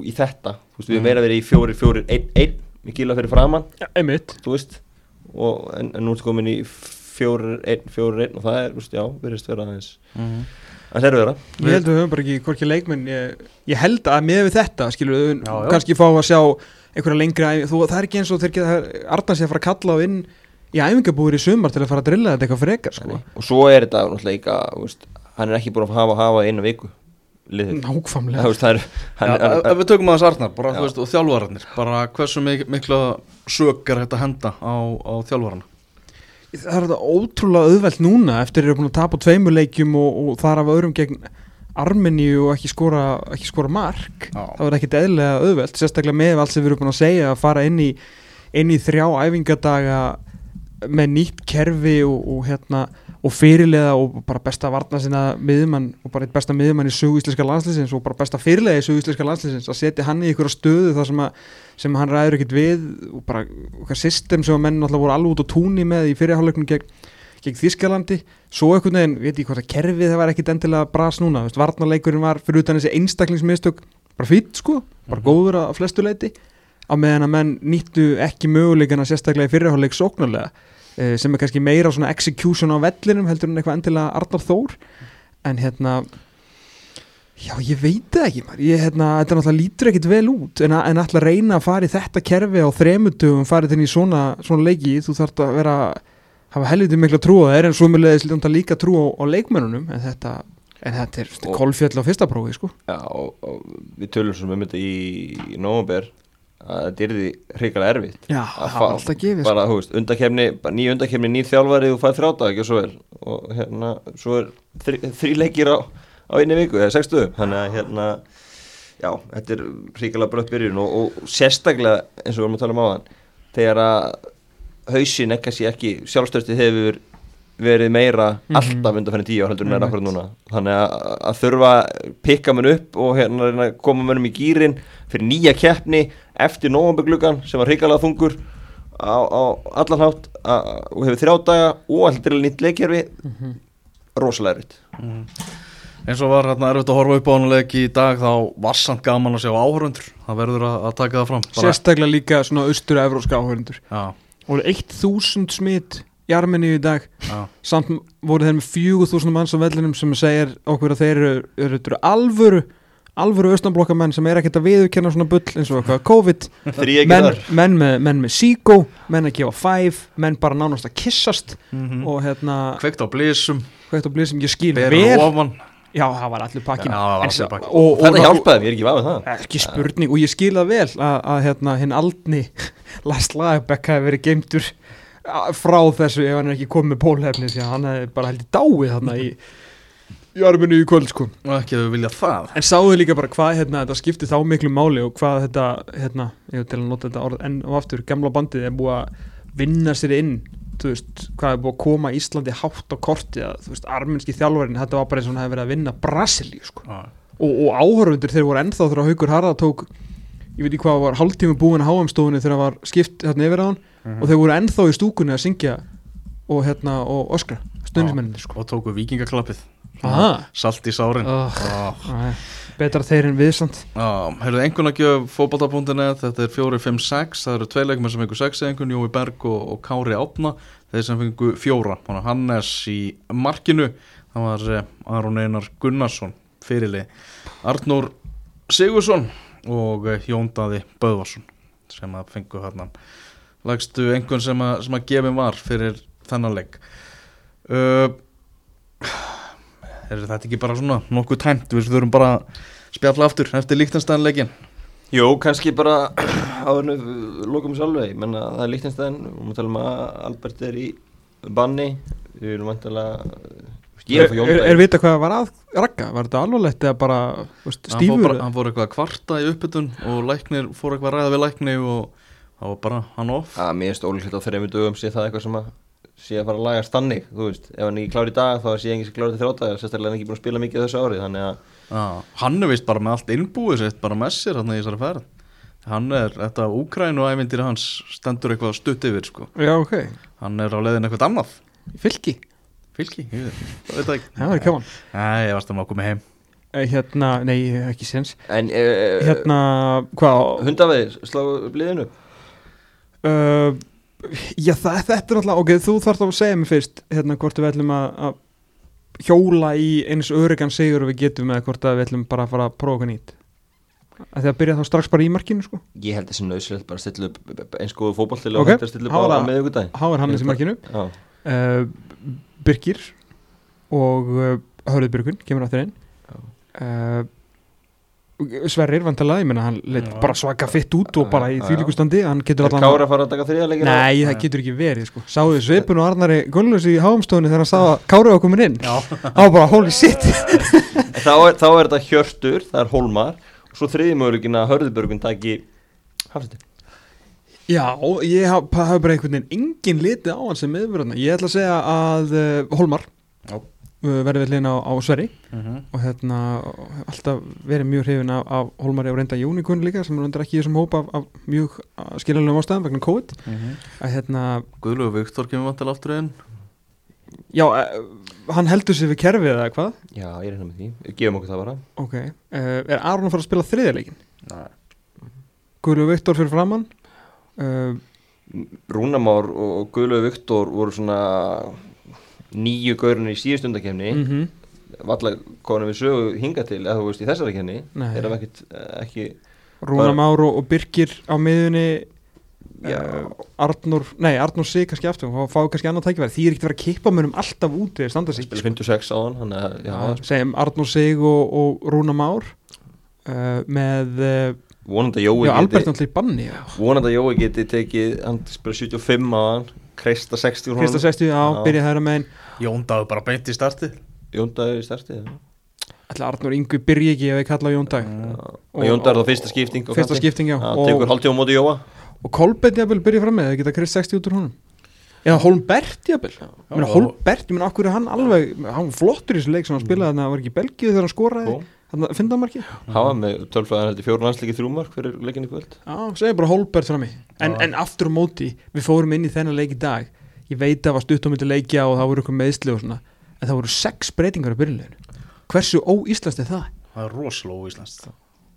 í þetta, veist, við Mm. erum meira verið í fjóri, fjóri, einn, einn, gila fyrir framann Ja, einmitt. Þú veist og, en, en nú er komin í fjórir, einn, fjórir, einn og það er, veist, já, verðist vera aðeins Mhm. aðeins er vera Ég held að við höfum bara ekki hvorki leikmenn ég, ég held að með við þetta skilur við kannski fá að sjá einhverja lengra þú, það er ekki eins og þeir geta Arnars ég að fara að kalla á inn í æfingabúður í sumar til að fara að drilla þetta eitthvað frekar sko. og svo er þetta náttúrulega hann er ekki búin að hafa, hafa einu viku liðið það, nákvæmlega það er ef við tökum aðeins Arnar, bara, Já. þú veist, og þjálfararnir bara hversu mik mikla sög er þetta henda á, á þjálfararna það er þetta ótrúlega auðvelt núna eftir að eru búin að tapa á tveimur leikjum og, og þar af öðrum gegn Armeníu og ekki skora, ekki skora mark Já. það var ekkit eðlega auðvelt sérstaklega með allt sem við erum búin að segja að fara inn í, inn í þrjá æfingadaga með nýtt kerfi og, og hérna og fyrirlega og bara besta varna sinna miðjumann og bara eitt besta miðjumann í sögu íslenska landslýsins og bara besta fyrirlega í sögu íslenska landslýsins að setja hann í ykkur stöðu þar sem, að, sem hann ræður ekkert við og bara okkar system sem að menn náttúrulega voru alveg út á túnni með í fyrirháleiknum gegn, gegn Þískalandi svo einhvern veginn, veit ég hvort að kerfið það var ekkit endilega bras núna, veist, varnarleikurinn var fyrir utan þessi einstaklingsmistök bara fýtt sko, bara Mhm. góður að flestu leiti á meðan að menn nýttu ekki möguleikana sérstaklega í fyrirháleik sóknarlega sem er kannski meira svona execution á vellinum heldur en eitthvað endilega Arnar Þór. En hérna já ég veit það ekki ég, hérna, þetta náttúrulega lítur ekkit vel út. En, að- en alltaf reyna að fara í þetta kerfi á þremutugum farið þinn í svona, svona leiki. Þú þarf að vera hafa helviti mikla trú á þeir en svo mjög leðis líka trú á, á leikmennunum en þetta, en þetta er og, kolfjöll á fyrsta prófi sko. Já, og, og við tölum sem um þetta í, í nógumber að þetta er því hrigalega erfitt. Já, að það var alltaf gefið sko. bara, þú veist, undakefni, ný undakefni ný þjálfari þú fæði þrjáta, ekki og svo er og hérna, svo er þrí, þrí leikir á, á einni viku, eða sextu. Þannig að hérna já, þetta er hrigalega brött byrjun. Og, og sérstaklega, eins og við erum að tala um á hann þegar að hausin ekki, ekki sjálfstöðstu hefur verið meira mm -hmm. alltaf undan fyrir tíu á heldur en er akkurat núna. Þannig að, að þurfa að pikka mann upp og hérna koma mannum í gýrin fyrir nýja keppni eftir nógambeglugan sem var hrigalega þungur á, á allan hátt og hefur þrjá daga og alltaf nýtt leikjörfi mm -hmm. rosalega erfitt. Mm -hmm. eins og var hérna erfitt að horfa upp á hann leiki í dag þá var samt gaman að sjá áhörundur það verður að, að taka það fram. Bara... sérstaklega líka svona austur-evróska áhörundur og eitt þúsund smitt í Armeníu í dag. Já. samt voru þeir með fjögur þúsund manns á vellinum sem segir okkur að þeir eru, eru, eru alvöru alvöru austanblokkamenn sem er ekkert að viðurkenna svona bull eins og eitthvað COVID. Menn, menn með, með síkó menn að gefa fæf, menn bara nánast að kissast mm -hmm. og hérna hveikt á blísum hveikt á blísum, ég skil vel. ofan. já, það var allir pakkin þetta hjálpaði ég er ekki vafið það? Ekki spurning, og ég skil það vel að, að hérna, hinn aldni Lars Lagerbäck hafi verið geimtur frá þessu ef hann er ekki komið pólhefni því að hann hefði bara held í dáið þarna í arminu í kvöld sko. Og ekki að við vilja það. En sáðu líka bara hvað hérna, þetta skipti þá miklu máli og hvað þetta, hérna, ég vil til að nota þetta orð enn og aftur, gamla bandið er búið að vinna sér inn þú veist, hvað er búið að koma Íslandi hátt á korti að, þú veist, arminski þjálfverðin þetta var bara eins og hann hefði verið að vinna Brasilíu sko. Ah. og, og áhörfundur þeir voru ennþá þegar Haugur Harða tók ég veit ekki hvað var hálftími búin að háamstofunni þegar það var skipt hérna yfir á hann -hmm. og þeir voru ennþá í stúkunni að syngja og hérna og öskra stundismenninni sko. og tóku vikingaklappið salt í sárin. Oh. oh. betra þeir en viðsand Hefur þið einhvern að gjöf fókbalta.net þetta er 4-5-6, það eru tvei leikmenn sem fengur 6 einhvern, Jói Berg og, og Kári Átna þeir sem fengur fjóra. Hannes í markinu. Það var eh, Aron Einar Gunnarsson fyrirli Arnór Sigursson og eh, Jón Daði Böðvarsson sem að fengu hérna lagstu einhvern sem að, sem að gefin var fyrir þennan leik? Uh, er þetta ekki bara svona nokkuð tæmt, við þurfum bara að spjafla aftur eftir líktanstæðanleikin Jó, kannski bara áðurnu lókum sjálfveg, menna það er líktanstæðan við múum tala um að Albert er í banni, við viljum vantilega Er, er, er vita hvað var að rakka? Var þetta alvarlegt eða bara stífur? Hann fór eitthvað kvarta í uppbytun og læknir fór eitthvað ræða við lækni og það var bara hann off. Það er mjög stólilegt á þreymur dögum sé það eitthvað sem að sé að fara að lagast þannig, þú veist, ef hann ekki klári í dag þá sé hann ekki klári til þróttaðar, sérstaklega hann ekki búin að spila mikið þessu árið, þannig að ah, Hann er vist bara með allt innbúið sitt, bara með sér hann í þessari færð Hann er, þetta Úkræn og ævindir hans stendur eitthvað stutt yfir, sko. Já, ok. Hann er á leiðin eitthvað annað. Fylki? Fylki, ég veit það ekki. Það ekki hann Nei, ég varst að maður komið heim. Eh, Hérna, nei, ekki séns. En, uh, hérna, hvað Hundavegir, slá bliðinu uh, Já það, þetta er náttúrulega, ok, þú þarfst að segja mér fyrst hérna hvort við ætlum að, að hjóla í eins örugan sigur við getum eða hvort við ætlum bara að fara að prófa nýtt. Að því að byrja þá strax bara í markinu sko. Ég held þessi nöðslega bara að stilla upp eins góðu fókbaltilega okay. og hægt að stilla upp á meðugudagin Há er hann þessi markinu. Uh, Birgir og uh, Hörður Birgun kemur á þeirinn uh, Sverrir vantala, ég menna hann leitt bara svaka fitt út og bara í þýlikustandi hann getur allan Kári að fara að taka þriðarleikina Nei, það getur ekki verið sko. Sáðu Sveipun og Arnari Gunnlaus í háumstofunni þegar hann sá að Kári var komin inn? Þá bara holy shit. Þá, er, þá er þetta Hjörtur, það er Holmar og svo þriðimöguleikin að Hörðubörgun taki Hafsiti Já, ég hafa haf bara einhvern veginn engin liti á hann sem meðverðna ég ætla að segja að uh, Holmar Já verið við hlýna á, á Sverri uh mhm. -huh. og hérna alltaf verið mjög hrifin af, af Holmari og reynda Jónikun líka sem er undir ekki í þessum hópa af, af mjög skiljanlegum ástæðum vegna COVID uh mhm. -huh. að hérna Guðlu og Viktor kemur vantilega aftur einn Já, uh, hann heldur sér við kerfið eða hvað? Já, ég er hérna með því, gefum okkur það bara Ok, eh, er Aron að fara að spila þriðarleikin? Nei Guðlu og Viktor fyrir framann eh, Rúnamár og Guðlu og Viktor voru svona nýju gaurinu í síðust undakefni mm -hmm. valla konum við sögu hinga til eða þú veist í þessari kefni er það ekkit ekki Rúna Máru og Birkir á miðunni uh, Arnur, nei, Arnur sig kannski aftur og fá kannski annað tækifæri því er ekkert að vera að kippa munum alltaf út við standa sig spila 56 á hann að, já, segjum Arnur sig og, og Rúna Már uh, með uh, vonandi að Jói geti. Vonandi að Jói geti tekið Hann spila 75 á hann Kreista 60 úr Krista honum. 60, já, Já. byrja hægra megin Jón Dagur bara beint í starti Jóndagur í starti já. Ætla Arnur Yngvi byrja ekki ef ég kalla á Jón Dag? Mm. Og Jóndagur þá fyrsta skipting Fyrsta skipting, já, Já, og- Tekur hálftíma á móti Jóa. Og Kolbett jafnvel byrja fram með það geta Krist 60 út úr honum. Eða Holmbert jafnvel. Ég meina Já. Holmbert, ég meina okkur er hann alveg hann flottur í þessu leik sem hann spilaði þannig að það var ekki í Belgíu þegar hann skoraði. Hann að finna marki Hann var með tölfræðan þetta fjóru landsleiki þrjúmark fyrir leikinni kvöld. Já, segja bara Holbert fram í en, Já. en aftur á móti, við fórum inn í þennan leik í dag ég veit að það var stutt á myndi leikja og það voru eitthvað meðsli og svona en það voru sex breytingar á byrjuleginu hversu óíslast er það? Það er rosalega óíslenskt.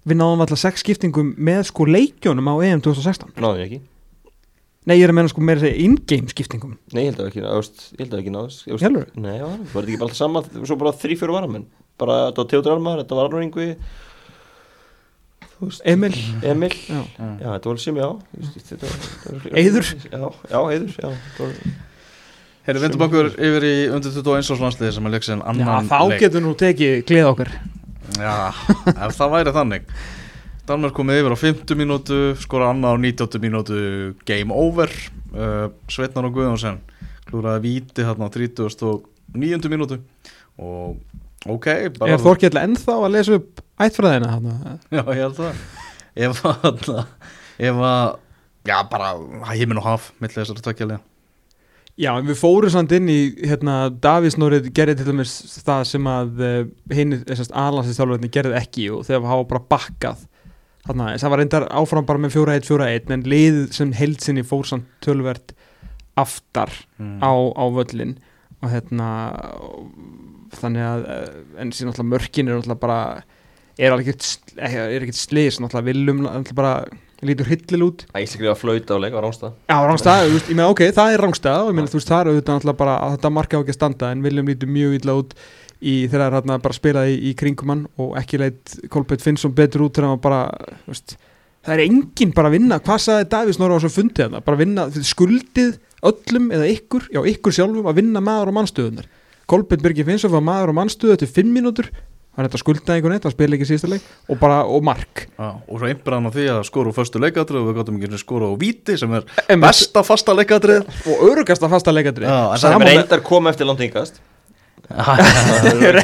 Við náðum alltaf sex skiptingum með sko leikjónum á EM 2016 Náði ekki. Nei, ég er að menna sko meira að segja in-game skiptingum. Nei, ég held að ekki, ást, ég held að ekki alvöru? Nei, já, var þetta ekki bara alltaf saman Svo bara þrý fjóru varamenn? Bara þetta var Teodor Almar, þetta var Arnur Ingvi veist. Emil. Emil. Já. Já, þetta var sem já. Eiður? Já, já, já. Var- Herri, vindum okkur yfir í undir 21 árs landsliði sem er leik sem Já, annan þá leik. getur nú tekið gleð okkar. Já, ef það væri þannig. Danmörk komið yfir á 50 mínútu skora annað á 90 mínútu game over. Uh, Sveitnar og Guðjónsson klúraði víti hérna á 39. mínútu og ok bara, Er Þorkjell ennþá að lesa upp ættfræðina þarna? Já, ég held það ef að ef að já, bara heimin og haf millir þessar tvekjalið Já, en við fórum samt inn í hérna, Davísnórið gerði til dæmis það sem að uh, hinn, þessast aðlandsistjálfurinn gerði ekki og þegar hafa bara bakkað þarna, það var reyndar áfram bara með 4-1, 4-1 en liðið sem heldsinni fór samt tölvert aftar mm. á, á völlin og hérna þannig að, eh, en síðan náttúrulega mörkin er náttúrulega bara er ekkert eh, er ekkert slis, náttúrulega viljum náttúrulega bara lítur hyllil út. Æsli að flauta á leik á Rángstað Já, rángstað, ég meina ok, það er rángstað og ég meina þú veist, það er auðvitað náttúrulega bara að þetta marka á ekki að standa en Viljum lítur mjög illa út í þegar það er bara spilað í, í kringum hann og ekki leitt Kolbjörn Finnsson betur út þegar hann bara, veist það er enginn bara að vinna, hvað sagði Davís Norra á svo fundið hann, bara að vinna, skuldið öllum eða ykkur, já ykkur sjálfum að vinna maður á mannstöðunar Kolbjörn Birgir Finnsson var maður á mannstöðu eftir 5 mínútur. Hann er þetta skuldaði einhvern veginn, það spila ekki síðasta leik. Og bara, og mark. Já, og svo einbrann á því að skora úr föstu leikatrið og við gáttum ekki skora úr víti sem er Einmitt. besta fasta leikatrið og örugasta fasta leikadri Já, en Það er með- reyndar kom eftir er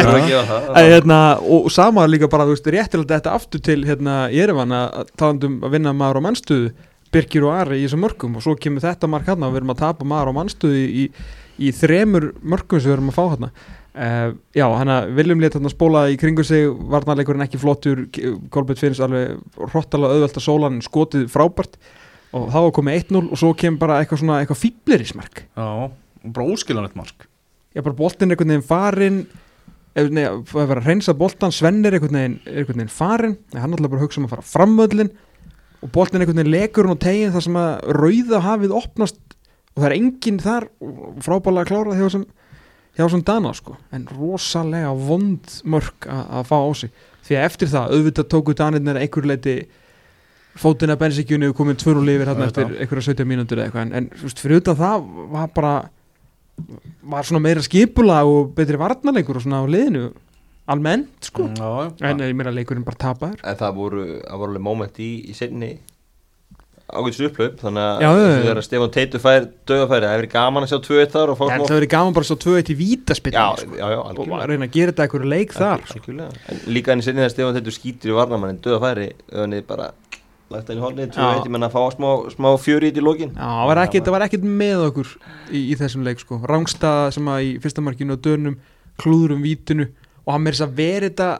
er að hérna, og, og sama líka bara, þú veist, réttilega þetta aftur til hérna, Jerevan að talandum að vinna maður á mannstuðu, Birkir og Ari í þessum mörgum og svo kemur þetta mark hérna og við erum að tapa maður á mannstuðu í, í þremur mörgum sem við erum að fá hérna uh, já, hann að Viljum létt hérna spóla í kringu sig varnarleikurinn ekki flottur Kolbjörn finnst alveg hrottalega auðvelt að sólan skotið frábært og þá var komið 1-0 og svo kemur bara eitthvað svona eitthvað fýblerismark Já, bara óskilanett mark. Já bara boltinn er einhvern veginn farin ef ef það er að reynsa boltan Svenn er einhvern veginn, er einhvern veginn farin Nei, hann alltaf bara að hugsa um að fara framvöllin og boltinn er einhvern veginn lekur hún á tegin þar sem að rauða hafið opnast og það er enginn þar og frábælega klárað hjá sem hjá sem Dana sko. En rosalega vond mörk að að fá á sig. Því að eftir það auðvitað tóku Danirnir einhver leiti fótina bensikjunni og komið tvöru lifir hérna Auðvitað. eftir einhverja 17 mínútur eða eitthvað. En, en þú veist, fyrir utan það var bara var svona meira skipula og betri varnarleikur og svona á liðinu almennt sko. Já, já. En ég meira leikurinn bara tapaður. En það voru, það voru alveg moment í, í setni ágætis upplöp þannig að þegar Stefán Teitur fær döðafæri, það hefur gaman að sjá tvö eitt þar og en smá það verið gaman bara svo tvö eitt í Já, vítaspilni sko. og að reyna að gera þetta eitthvað leik þar sko. Líka enn í setni þegar Stefán Teitur skýtur í varnamannin döðafæri, öðunni bara lagt hann í hornið, tvö Já. eitt, ég menna að fá smá, smá fjöri í lokin Já, það var ekkert, það var ekkert með okkur í, í þessum leik sko Rángstað sem að í fyrsta markinu á dönum klúðurum vítinu og hann með þess að veri þetta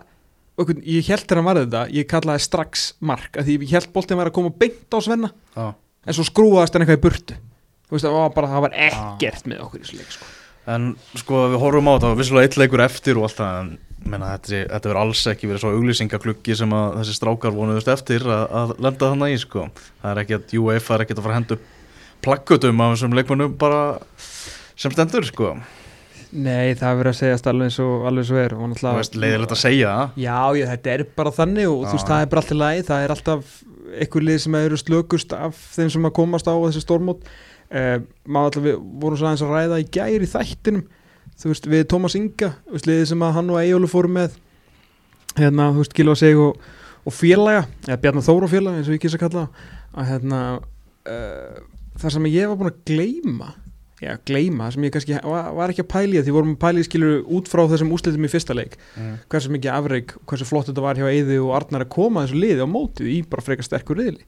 ég held þegar hann var þetta, ég kallaði strax mark að því ég held boltinn var að koma beint á Svenna. Já, en svo skrúaðast hann eitthvað í burtu. Þú veist það var bara, það var ekkert með okkur í þessu leik sko. En sko við horfum á þetta, það var vissulega eitt leikur eftir og allt það, en menna, þetta, þetta verður alls ekki verið svo auglýsingakluggi sem að þessi strákar vonuðust eftir að, að lenda þannig í sko. Það er ekki að UEFA er ekki að fara að hendu plakkutum af þessum leikmannum bara sem stendur sko. Nei, það er verið að segjast alveg eins og alveg svo er náttúrulega veist leiðilegt að segja það. Já, já, þetta er bara þannig og Já. þú veist, það er bara alltaf læg það er alltaf einhver lið sem eru slökust af þeim sem að komast á þessi stórmót uh, maður alltaf við vorum svo aðeins að ræða í gæri þættinum þú veist við Tómas Inga þú veist liðið sem að hann og Eyjólu fóru með hérna þú veist Gilva Seg og, og félaga eða Bjarnar Þóru félaga eins og ég kýrsa að kalla það, að hérna uh, það sem ég var búin að gleyma já gleyma sem ég kannski var, ekki að pæli því vorum að pæli skilur út frá þessum úslitum í fyrsta leik mm. hversu mikið afreik, hversu flott þetta var hjá Eyði og Arnar að koma þessu liði á mótið í bara frekar sterkur riðli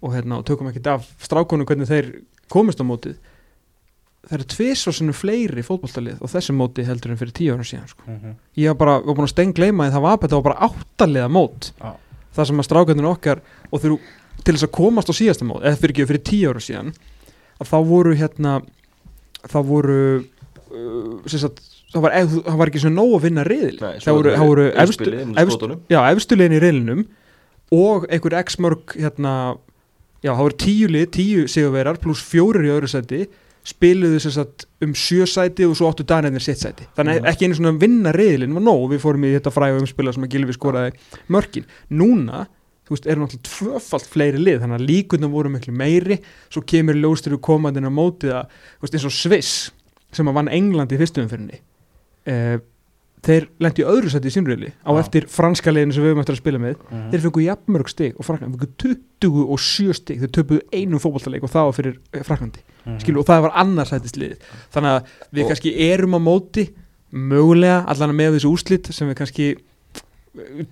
og, hérna, og tökum ekki af strákunum hvernig þeir komist á mótið það eru tvisvarsunum fleiri fótballtalið og þessu móti heldur en fyrir tíu ára síðan sko. Mm -hmm. ég var bara, var búin að stengleima því það var, var bara áttaliða mót Já. það sem að strákunum okkar og þurfu til þess að komast á síðasta mót eða fyrir fyrir tíu ára síðan að þá voru hérna þá voru uh, sagt, það var, það var ekki svona nóg að vinna riðil Nei, það voru, það voru efstu, Útspilið inn í riðlinum og einhver x mörg hérna, já, það voru tíu lið, tíu sigurverar pluss fjórir í öðru sæti spiluðu sagt um sjö sæti og svo áttu danirnir sitt sæti. Þannig Mhm. að ekki einu svona vinna riðilin var nóg. Við fórum í þetta fræga umspila sem að Gilvi skoraði mörkin, núna þú veist, eru náttúrulega tvöfalt fleiri lið þannig að líkundum voru miklu meiri svo kemur ljóstur komandinn á mótið að, þú veist, eins og Sviss sem að vann England í fyrstu umfyrinni eh, þeir lendi í öðru sæti í sínriðli á Já. eftir franska liðinu sem við höfum eftir að spila með Mhm. þeir fengu jafnmörg stig og Frakland fengu 27 stig, þeir töpuðu einum fótballtaleik og það var fyrir eh, Fraklandi Mhm. skilu, og það var annarsætist liðið þannig að við Og- kannski erum á móti mögulega allan með þessu úslit sem við kannski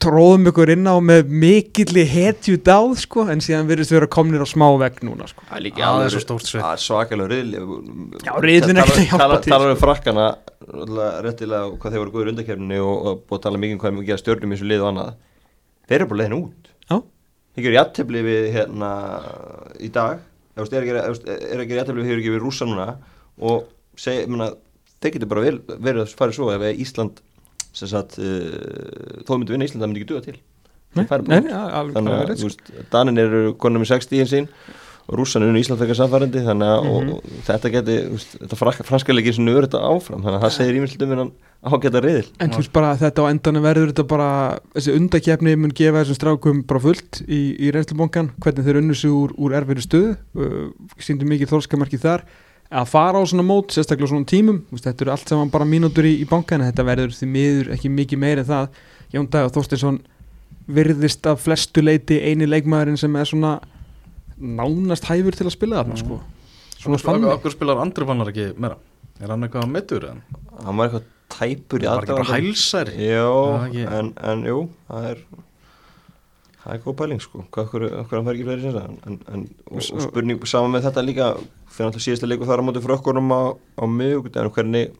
tróðum ykkur inn á með mikilli hetju dáð sko, en síðan virðist við vera komnir á smá vegg núna sko. Það er líka alveg- svo stórt svið. Það er svakalega riðli Já, riðillinn er ekkert að hjálpa til, Talar um sko. frakkana réttilega og hvað þeir voru góður undarkefni og, og búið að tala mikið um hvað við gera stjórnum í þessu lið og annað Þeir eru bara leiðin út Já. Þeir gerur jættefli við hérna í dag Ef þú veist, er ekki, ef þú veist, ekki jættefli við hefur ekki við rússa núna og þeir getur bara vel, verið að fara svo ef Ísland sagt, uh, þó myndi vinna Ísland það myndi ekki duga til. Nei, nei, nei, alveg- þannig að sko. veist, Danin eru konum með 60 í sín og rússan unni Ísland fekar samfærandi þannig að og, og þetta geti veist, þetta franska, franska leikir sem nöður þetta áfram þannig að það segir ímyndilegt um hennan ágæta riðil. En þú veist bara þetta á endanum verður þetta bara þessi undakefni mun gefa þessum strákum bara fullt í, í reynslubongan hvernig þeir unnu sig úr, úr erfiðri stöðu uh, síndu mikið þorskamarki þar að fara á svona mót, sérstaklega á svona tímum. Þú veist, þetta eru allt saman bara mínútur í, í bankan þetta verður því miður ekki mikið meir en það. Jón og Þorstinsson virðist að flestu leiti eini leikmaðurinn sem er svona nánast hæfur til að spila þarna Mm. sko. svona Okkur, fannig okkur spilar Andri Fannar ekki meira. Er hann eitthvað meittur en? hann var eitthvað tæpur í Það var ekki bara hælsæri Jó, en jú, það er það er góð pæling sko. Hvað okkur, okkur hann fær ekki fleiri sinna en, en, og, og spurning saman með þetta líka fyrir náttúrulega síðasta leiku þar á móti frökkunum á, á miðugdæðinu hvernig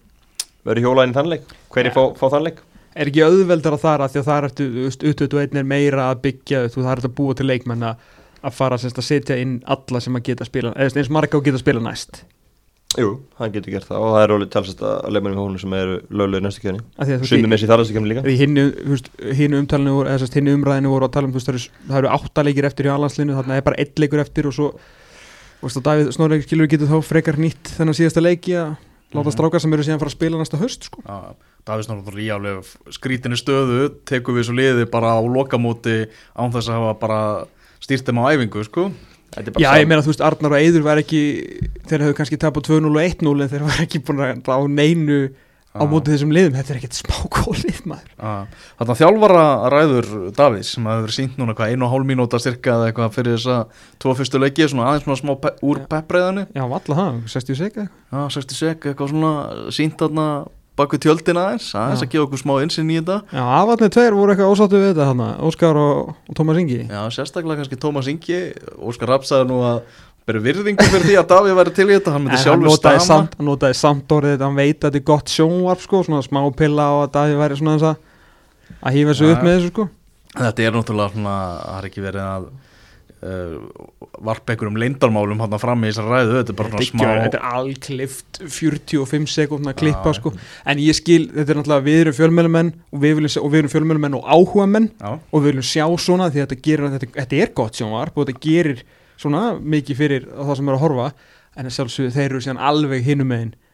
verður hjólaðin í þann leik hvernig fá, fá þann leik er ekki auðveldar að þar að því að það ertu, þú veist, U21 er meira að byggja þú það er að búa til leikmenn að að fara semst, að setja inn alla sem að geta spila eins marga og geta spila næst Jú, hann getur gert það og það er alveg talsast að leikmennum í hónu sem eru löglega í næstu að veist, Sumið í- með sér þarðastu kjöni líka í hinnu, umtalinu voru, eða hinnu umræðinu voru að tala um, þú veist, það eru, það eru átta leikir eftir í alhanslinu, þarna er bara einn leikur eftir og svo, þú veist, og Davíð Snorreik skilur getur þá frekar nýtt þennan síðasta leiki að láta Mhm. strákar sem eru síðan fara að spila næsta höst, sko. Já, Davís náttúrulega í alveg skrítinni stöðu tekum við svo liði bara á lokamóti án þess að hafa bara stýrt þeim á æfingu sko er Já, ég meina, þú veist, Arnar og Eiður var ekki, þeir hefðu kannski tapað 2-0 og 1-0 en þeir var ekki búin að á neinu á Já. móti þessum liðum, þetta er ekkert smá gólið, maður. Þannig að þjálfara ræður Davís sem hafi verið sínt núna hvað einu og hálf mínúta styrka eða eitthvað fyrir þessa tvo fyrstu leiki svona aðeins svona smá pe úr Já. peppreiðinu Já, valla það, 60 sek eitthvað. Já, 60 sek, eitthvað svona sínt þarna baku tjöldina aðeins aðeins að gefa okkur smá insinn í þetta Já, aðvarnir tveir voru eitthvað ósáttu við þetta hana, Óskar og, og Tómas Ingi. Já, sérstaklega kannski Tómas Ingi Óskar Rapp sagði nú að beri virðingu fyrir því að Davíð væri til í þetta hann myndi sjálfur stama samt, hann notaði samt orðið þetta, hann veit að þetta er gott sjónvarp sko, svona smá pilla og að Davíð væri svona að að hýfa sig Já. upp með þessu sko. Þetta er náttúrulega svona, það har ekki verið að varpa einhverjum leindarmálum hann fram í þessar ræðu, þetta er bara Þetta smá þetta er allklift 45 sekundna að klippa Já. sko. en ég skil, þetta er náttúrulega við erum fjölmjölumenn og við, viljum, og við erum fjölmjölumenn og áhugamenn Já, og við viljum sjá svona því að þetta, gerir, þetta, þetta er gott sjónvarp og þetta gerir svona mikið fyrir það sem er að horfa en að sjálfsögðu þeir eru síðan alveg hinum megin eh,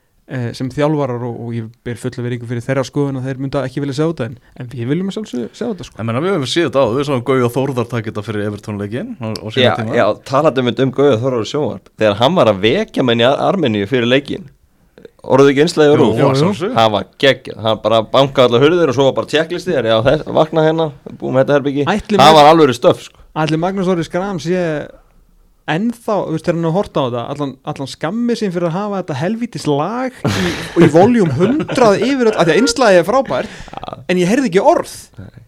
sem þjálfarar og, og ég ber fulla veringu fyrir þeirra skoðun að þeir mynda ekki vilja sjá þetta en, en við viljum að sjálfsögðu sjá þetta sko. En menna, við hefum séð þetta á, við sáum Gauði og Þórðar taka þetta fyrir Evertónleikin á, á Já, tíma já talaðum við um Gauða Þorvar sjónvarp Þegar hann var að vekja menn í Ar- Armeníu fyrir leikin Orðuðu ekki einslega jú. Hann var geggjað, hann bara bankaði allar hurðir og svo var bara tjekklisti Já, þess, vakna hérna, búum þetta herbyggi Ætli Það var alveg stöf sko. Allir Magnús Orri Skram sé ennþá, þú veist, þegar hann er að horta á þetta allan, allan skammi sín fyrir að hafa þetta helvítis lag í, og í voljum 100 yfir þetta, af því að einslæði er frábært en ég heyrði ekki orð. Nei.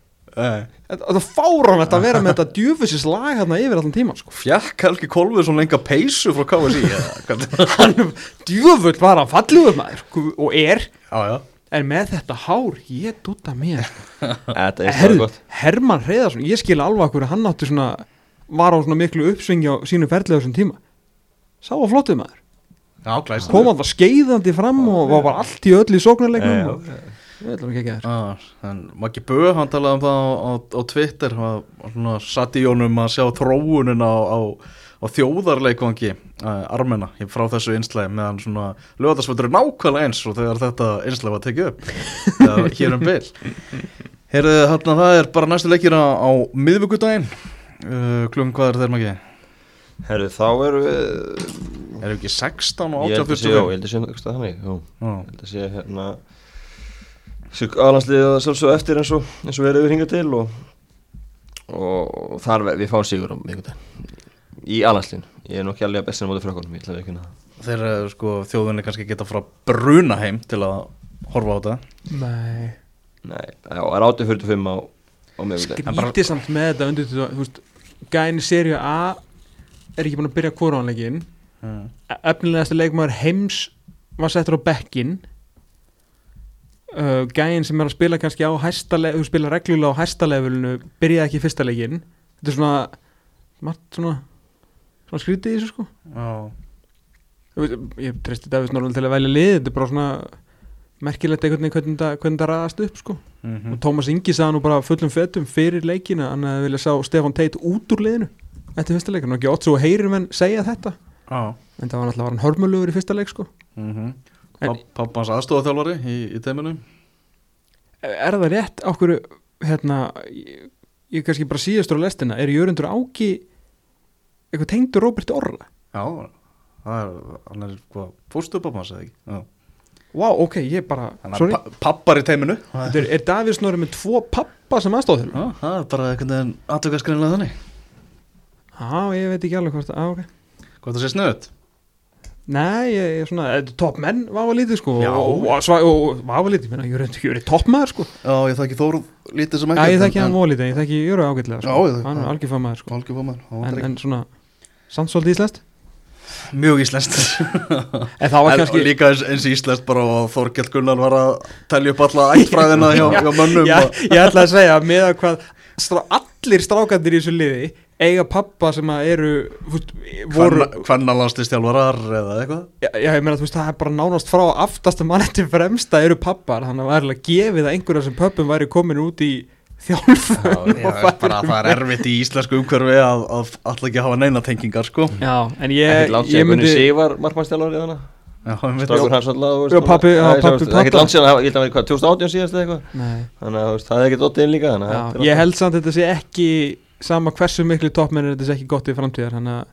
Þetta þetta er fáránlegt að vera með þetta djöfusis lag hérna yfir allan tíman sko. Fjekk Helgi Kolvið svona lenga peysu frá KSI eða hvað? hann djöfull var hann fallugur maður sko, og er, Já, já. En með þetta hár ég dúta mér er Herðu, gott. Herman Hreiðarsson, ég skil alveg okkur hann átti svona, var á svona miklu uppsvingi á sínu ferðlega þessum tíma. Sá að flottuð maður. Já, kom var skeiðandi fram og var bara allt í öll í sóknarleiknum já. og við ætlum ekki ekki Ah, en Maggi Böð, hann talaði um það á, á, á Twitter hann satt í honum að sjá þróunin á, á, á þjóðarleikvangi uh, armena frá þessu einslæði meðan svona lögadagsvöldur er nákvæmlega eins og þegar þetta einslæði var tekið upp hér um bil. Heyrðu, hérna það er bara næstu leikir á, á miðvíkudaginn uh, klung hvað er þeir Maggi? Herru, þá erum við Er ekki 16 og Ég 18 held að sé, já, ég held að sé þannig Já, Já, ég held að sé hérna aðlandsliðið að sjálfsög eftir eins og, eins og við erum við hingað til og, og þar ve- við fáum sigur á miðvikudaginn í aðlandsliðinu, ég er nú ekki alveg að bestina móti frökkunum, ég ætla að veikina það þeir eru sko þjóðunni kannski geta frá bruna heim til að horfa á þetta. Nei, Nei, já, það er 8.45 á, á miðvikudaginn. En bara- skrítið samt með þetta undir þú veist, gæðin í seríu A er ekki búin að byrja hvoranleikin mm. efnilegasti leikmaður heims var settur á bekkin uh, gæðin sem er að spila kannski á hæsta level, þú spila reglulega á hæsta levelinu byrjaði ekki í fyrsta leikin þetta er svona margt svona, svona skrítið í þessu sko. Já. Þú veist, ég treysti David Norrland til að velja lið þetta er bara svona merkilegt einhvern veginn hvernig það- ræðast upp sko. Mm og Tómas Ingi sagði nú bara fullum fetum fyrir leikina hann að vilja sá Stefan Teit út úr liðinu eftir fyrsta leikinu og ekki ótt svo heyrir menn segja þetta. Já. En það var var hann hörmulugur í fyrsta leik sko. Mm -hmm. En- Pappans aðstofaþjálfari í, í teiminu er það rétt okkur hérna ég, ég kannski bara síðastur á lestina er Jörundur Áki eitthvað tengdur Róberti Orra Já, það er, hann er hvað, fórstu pappans eða ekki? Já. Vá, ok, ég bara, Hann er sorry pa pappar í teiminu Já, Þetta er, er Davíð Snorri með tvo pappa sem aðstóð þér? það er bara einhvern veginn aðtökaskreinlega þannig Já, ég veit ekki alveg hvort á, ok Hvað það sé snöðt? Nei, ég, ég svona, er topp menn vafa lítið sko Já. og, og vafa lítið, ég er ekki topp maður sko Já, ég þekki Þór lítið sem Já, ekki ég þekki hann voða lítið, ég þekki Jöru ágætlega Já, sko. ég þekki hann er hann. algjör famaður sko Algjör Mjög íslenskt. En það var En kannski líka eins, eins íslenskt bara og Þorkell Gunnar var að telja upp alla ættfræðina hjá, hjá mönnum Já, og, ég ætla að segja með að hvað strá, allir strákandir í þessu liði eiga pappa sem að eru fúst, voru, eða eitthvað? Já, já, ég meina þú veist það er bara nánast frá aftasta manni til fremsta eru pappar, þannig að værilega gefið að einhverja sem pöppum væri komin út í þjálfum Já, bara það er erfitt í íslensku umhverfi að, að alltaf ekki hafa neina tengingar sko. Já, en ég, ég myndi Sig var markmannstjálfari þannig Já, Strákur hans alltaf Já, pabbi- já, pabbi Ekkert pappa. langt síðan, ég held að vera hvað, 2018 síðast eða eitthvað? Nei, Þannig að þú veist, það er ekkert óttið inn líka þannig að já, þetta ég held samt að þetta sé ekki sama hversu miklu toppmenn er þetta sé ekki gott í framtíðar þannig að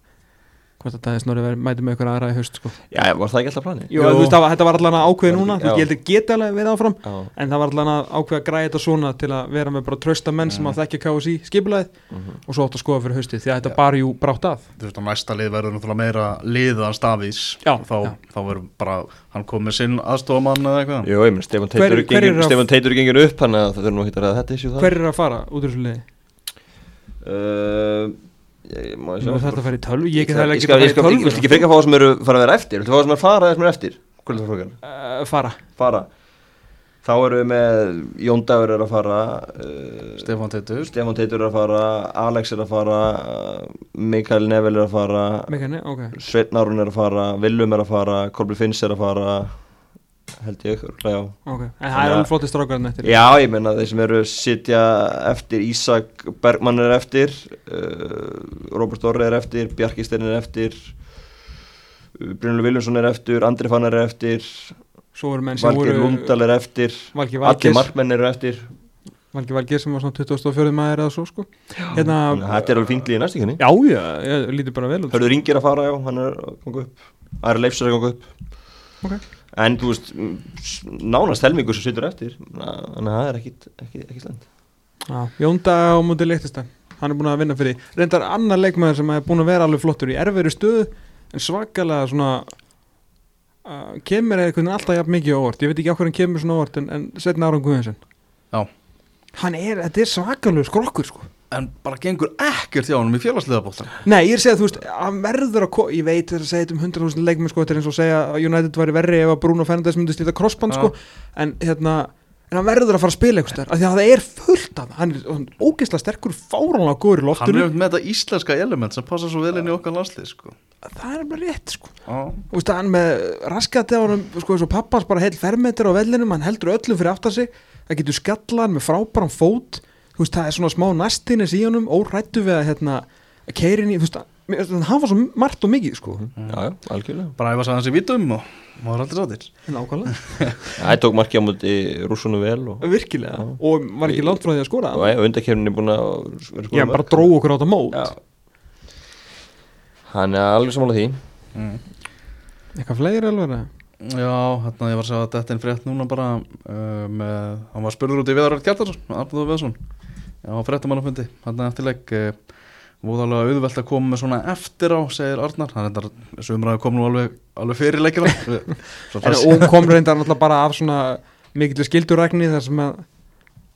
hvort að það er snorri verið mæti með ykkur aðra í haust sko. Já, var það ekki alltaf plani? Jú, þú veist, það þetta var allan að ákveði núna ekki- þú veist, ég held að geta alveg við áfram Já, en það var allan að ákveða að græða þetta svona til að vera með bara trösta menn sem að þekkja KSI skipulæð mhm. og svo átt að skoða fyrir haustið því að þetta Já. bara jú brátt að. Þú veist að næsta lið verður náttúrulega meira liðan stafís Já, þá, þá verður bara hann kom með sinn aðstofamann eða eitthvað. Jú, ég nú þarf þetta að fara í tölvu, ég get það ekki að fara í tölvu. ekki freka fá það sem eru fara að vera eftir? Viltu fá það sem eru fara eða sem eru eftir Hvað er það frókan? uh, fara. Fara. Þá erum við með Jón Dagur er að fara uh, Stefán Teitur. Stefán Teitur er að fara Alex er að fara uh, Mikael Nevel er að fara Mekkani, ok. Sveitn Árun er að fara Willum er að fara Kolbi Finns er að fara held ég, örugglega, já. Ok, en það er alveg flotti strákarinn eftir. Já, ég meina þeir sem eru sitja eftir Ísak Bergmann er eftir uh, Robert Orri er eftir Bjarki Steinn er eftir uh, Brynlu Viljónsson er eftir Andri Fannar er eftir svo voru menn sem Valgir Lundal er eftir Valgi Allir Valgir markmenn eru eftir. Valgi Valgir sem var svona 24. maður eða svo sko. Hérna, Þetta er alveg fínt líði næst ekki já já, ég lítur bara vel út. Hörðu ringir að fara, já, hann er að ganga upp. Aðra leifsar að ganga upp. Ok. En þú veist, nánast helmingur sem situr eftir Þannig að það er ekkit, ekki, ekki slend Já, Jónda á mútið leiktista hann er búin að vinna fyrir reyndar annar leikmaður sem er búin að vera alveg flottur í erfiðri stöðu en svakalega svona uh, kemur einhvern veginn alltaf jafn mikið á óvart. Ég veit ekki á hvernig kemur svona á óvart en, en setna Aron Guðansson Já. hann er, þetta er svakalega skrokkur sko En bara gengur ekkert hjá honum í félagsliða bóltan Nei, ég er að segja, þú veist, hann verður að ég veit þess að segja þetta um 100.000 leikmenn sko, þetta er eins og að segja að United væri verri ef að Bruno Fernandes myndi slíta crossband sko, en hérna en hann verður að fara að spila eitthvað stær, af því að það er fullt af hann er hann ógeðslega sterkur, fáránlega góður í Hann loftinu, er með þetta íslenska element sem passa svo vel inn í okkar landslið sko. það er bara rétt sko. Veist, hann með raskati á hann sko, eins og pappans bara heil fermetir á vellinum hann heldur öllum fyrir aftar sig það getur skallan með frábæran fót veist, það er svona smá næstinis í honum órættu við að hérna að keirin í, þú veist, hann var svo margt og mikið sko, Já, já, algjörlega. Bara æfa sig hans í vitum og maður aldrei sáttir. Nákvæmlega. Það tók marki á múti rússunum vel og, virkilega, Já. og var ekki langt frá því að skora og ja, undakefnin er búin að vera Já, bara dró okkur á þetta mót. Já. Hann er alveg samanlega því. Mm. eitthvað fleiri alveg eða? Já, hérna ég var að segja að þetta er frétt núna bara uh, með, hann var spurður út í Viðaröld Kjartarsson, Arnóður Veðsson Já, fréttamannafundi, hérna eftir leik uh, Vóðalega auðvelt að koma með svona eftir á, segir Arnar. Það er þetta, umræðu kom nú alveg, alveg fyrir leikina og kom reyndar náttúrulega bara af svona mikill skildurækni þar sem að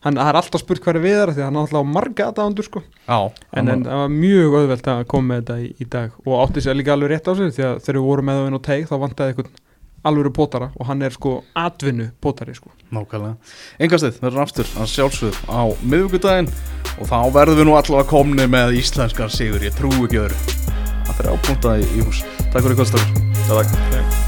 hann er alltaf spurt hverju við er því hann er alltaf á marga aðdándur sko. Já, en, hann það var mjög auðvelt að koma með þetta í, í dag. Og átti sér líka alveg rétt á sig því að þegar við vorum með það inn á teig þá vantaði einhvern alvöru pótara og hann er sko atvinnu pótari sko Nákvæmlega. Engastið verður aftur að sjálfsögð á miðvíkudaginn og þá verðum við nú allavega komni með íslenskan sigur, ég trú ekki öðru. Það fyrir ápunta í, í hús. Takk fyrir kvöldstafur. Takk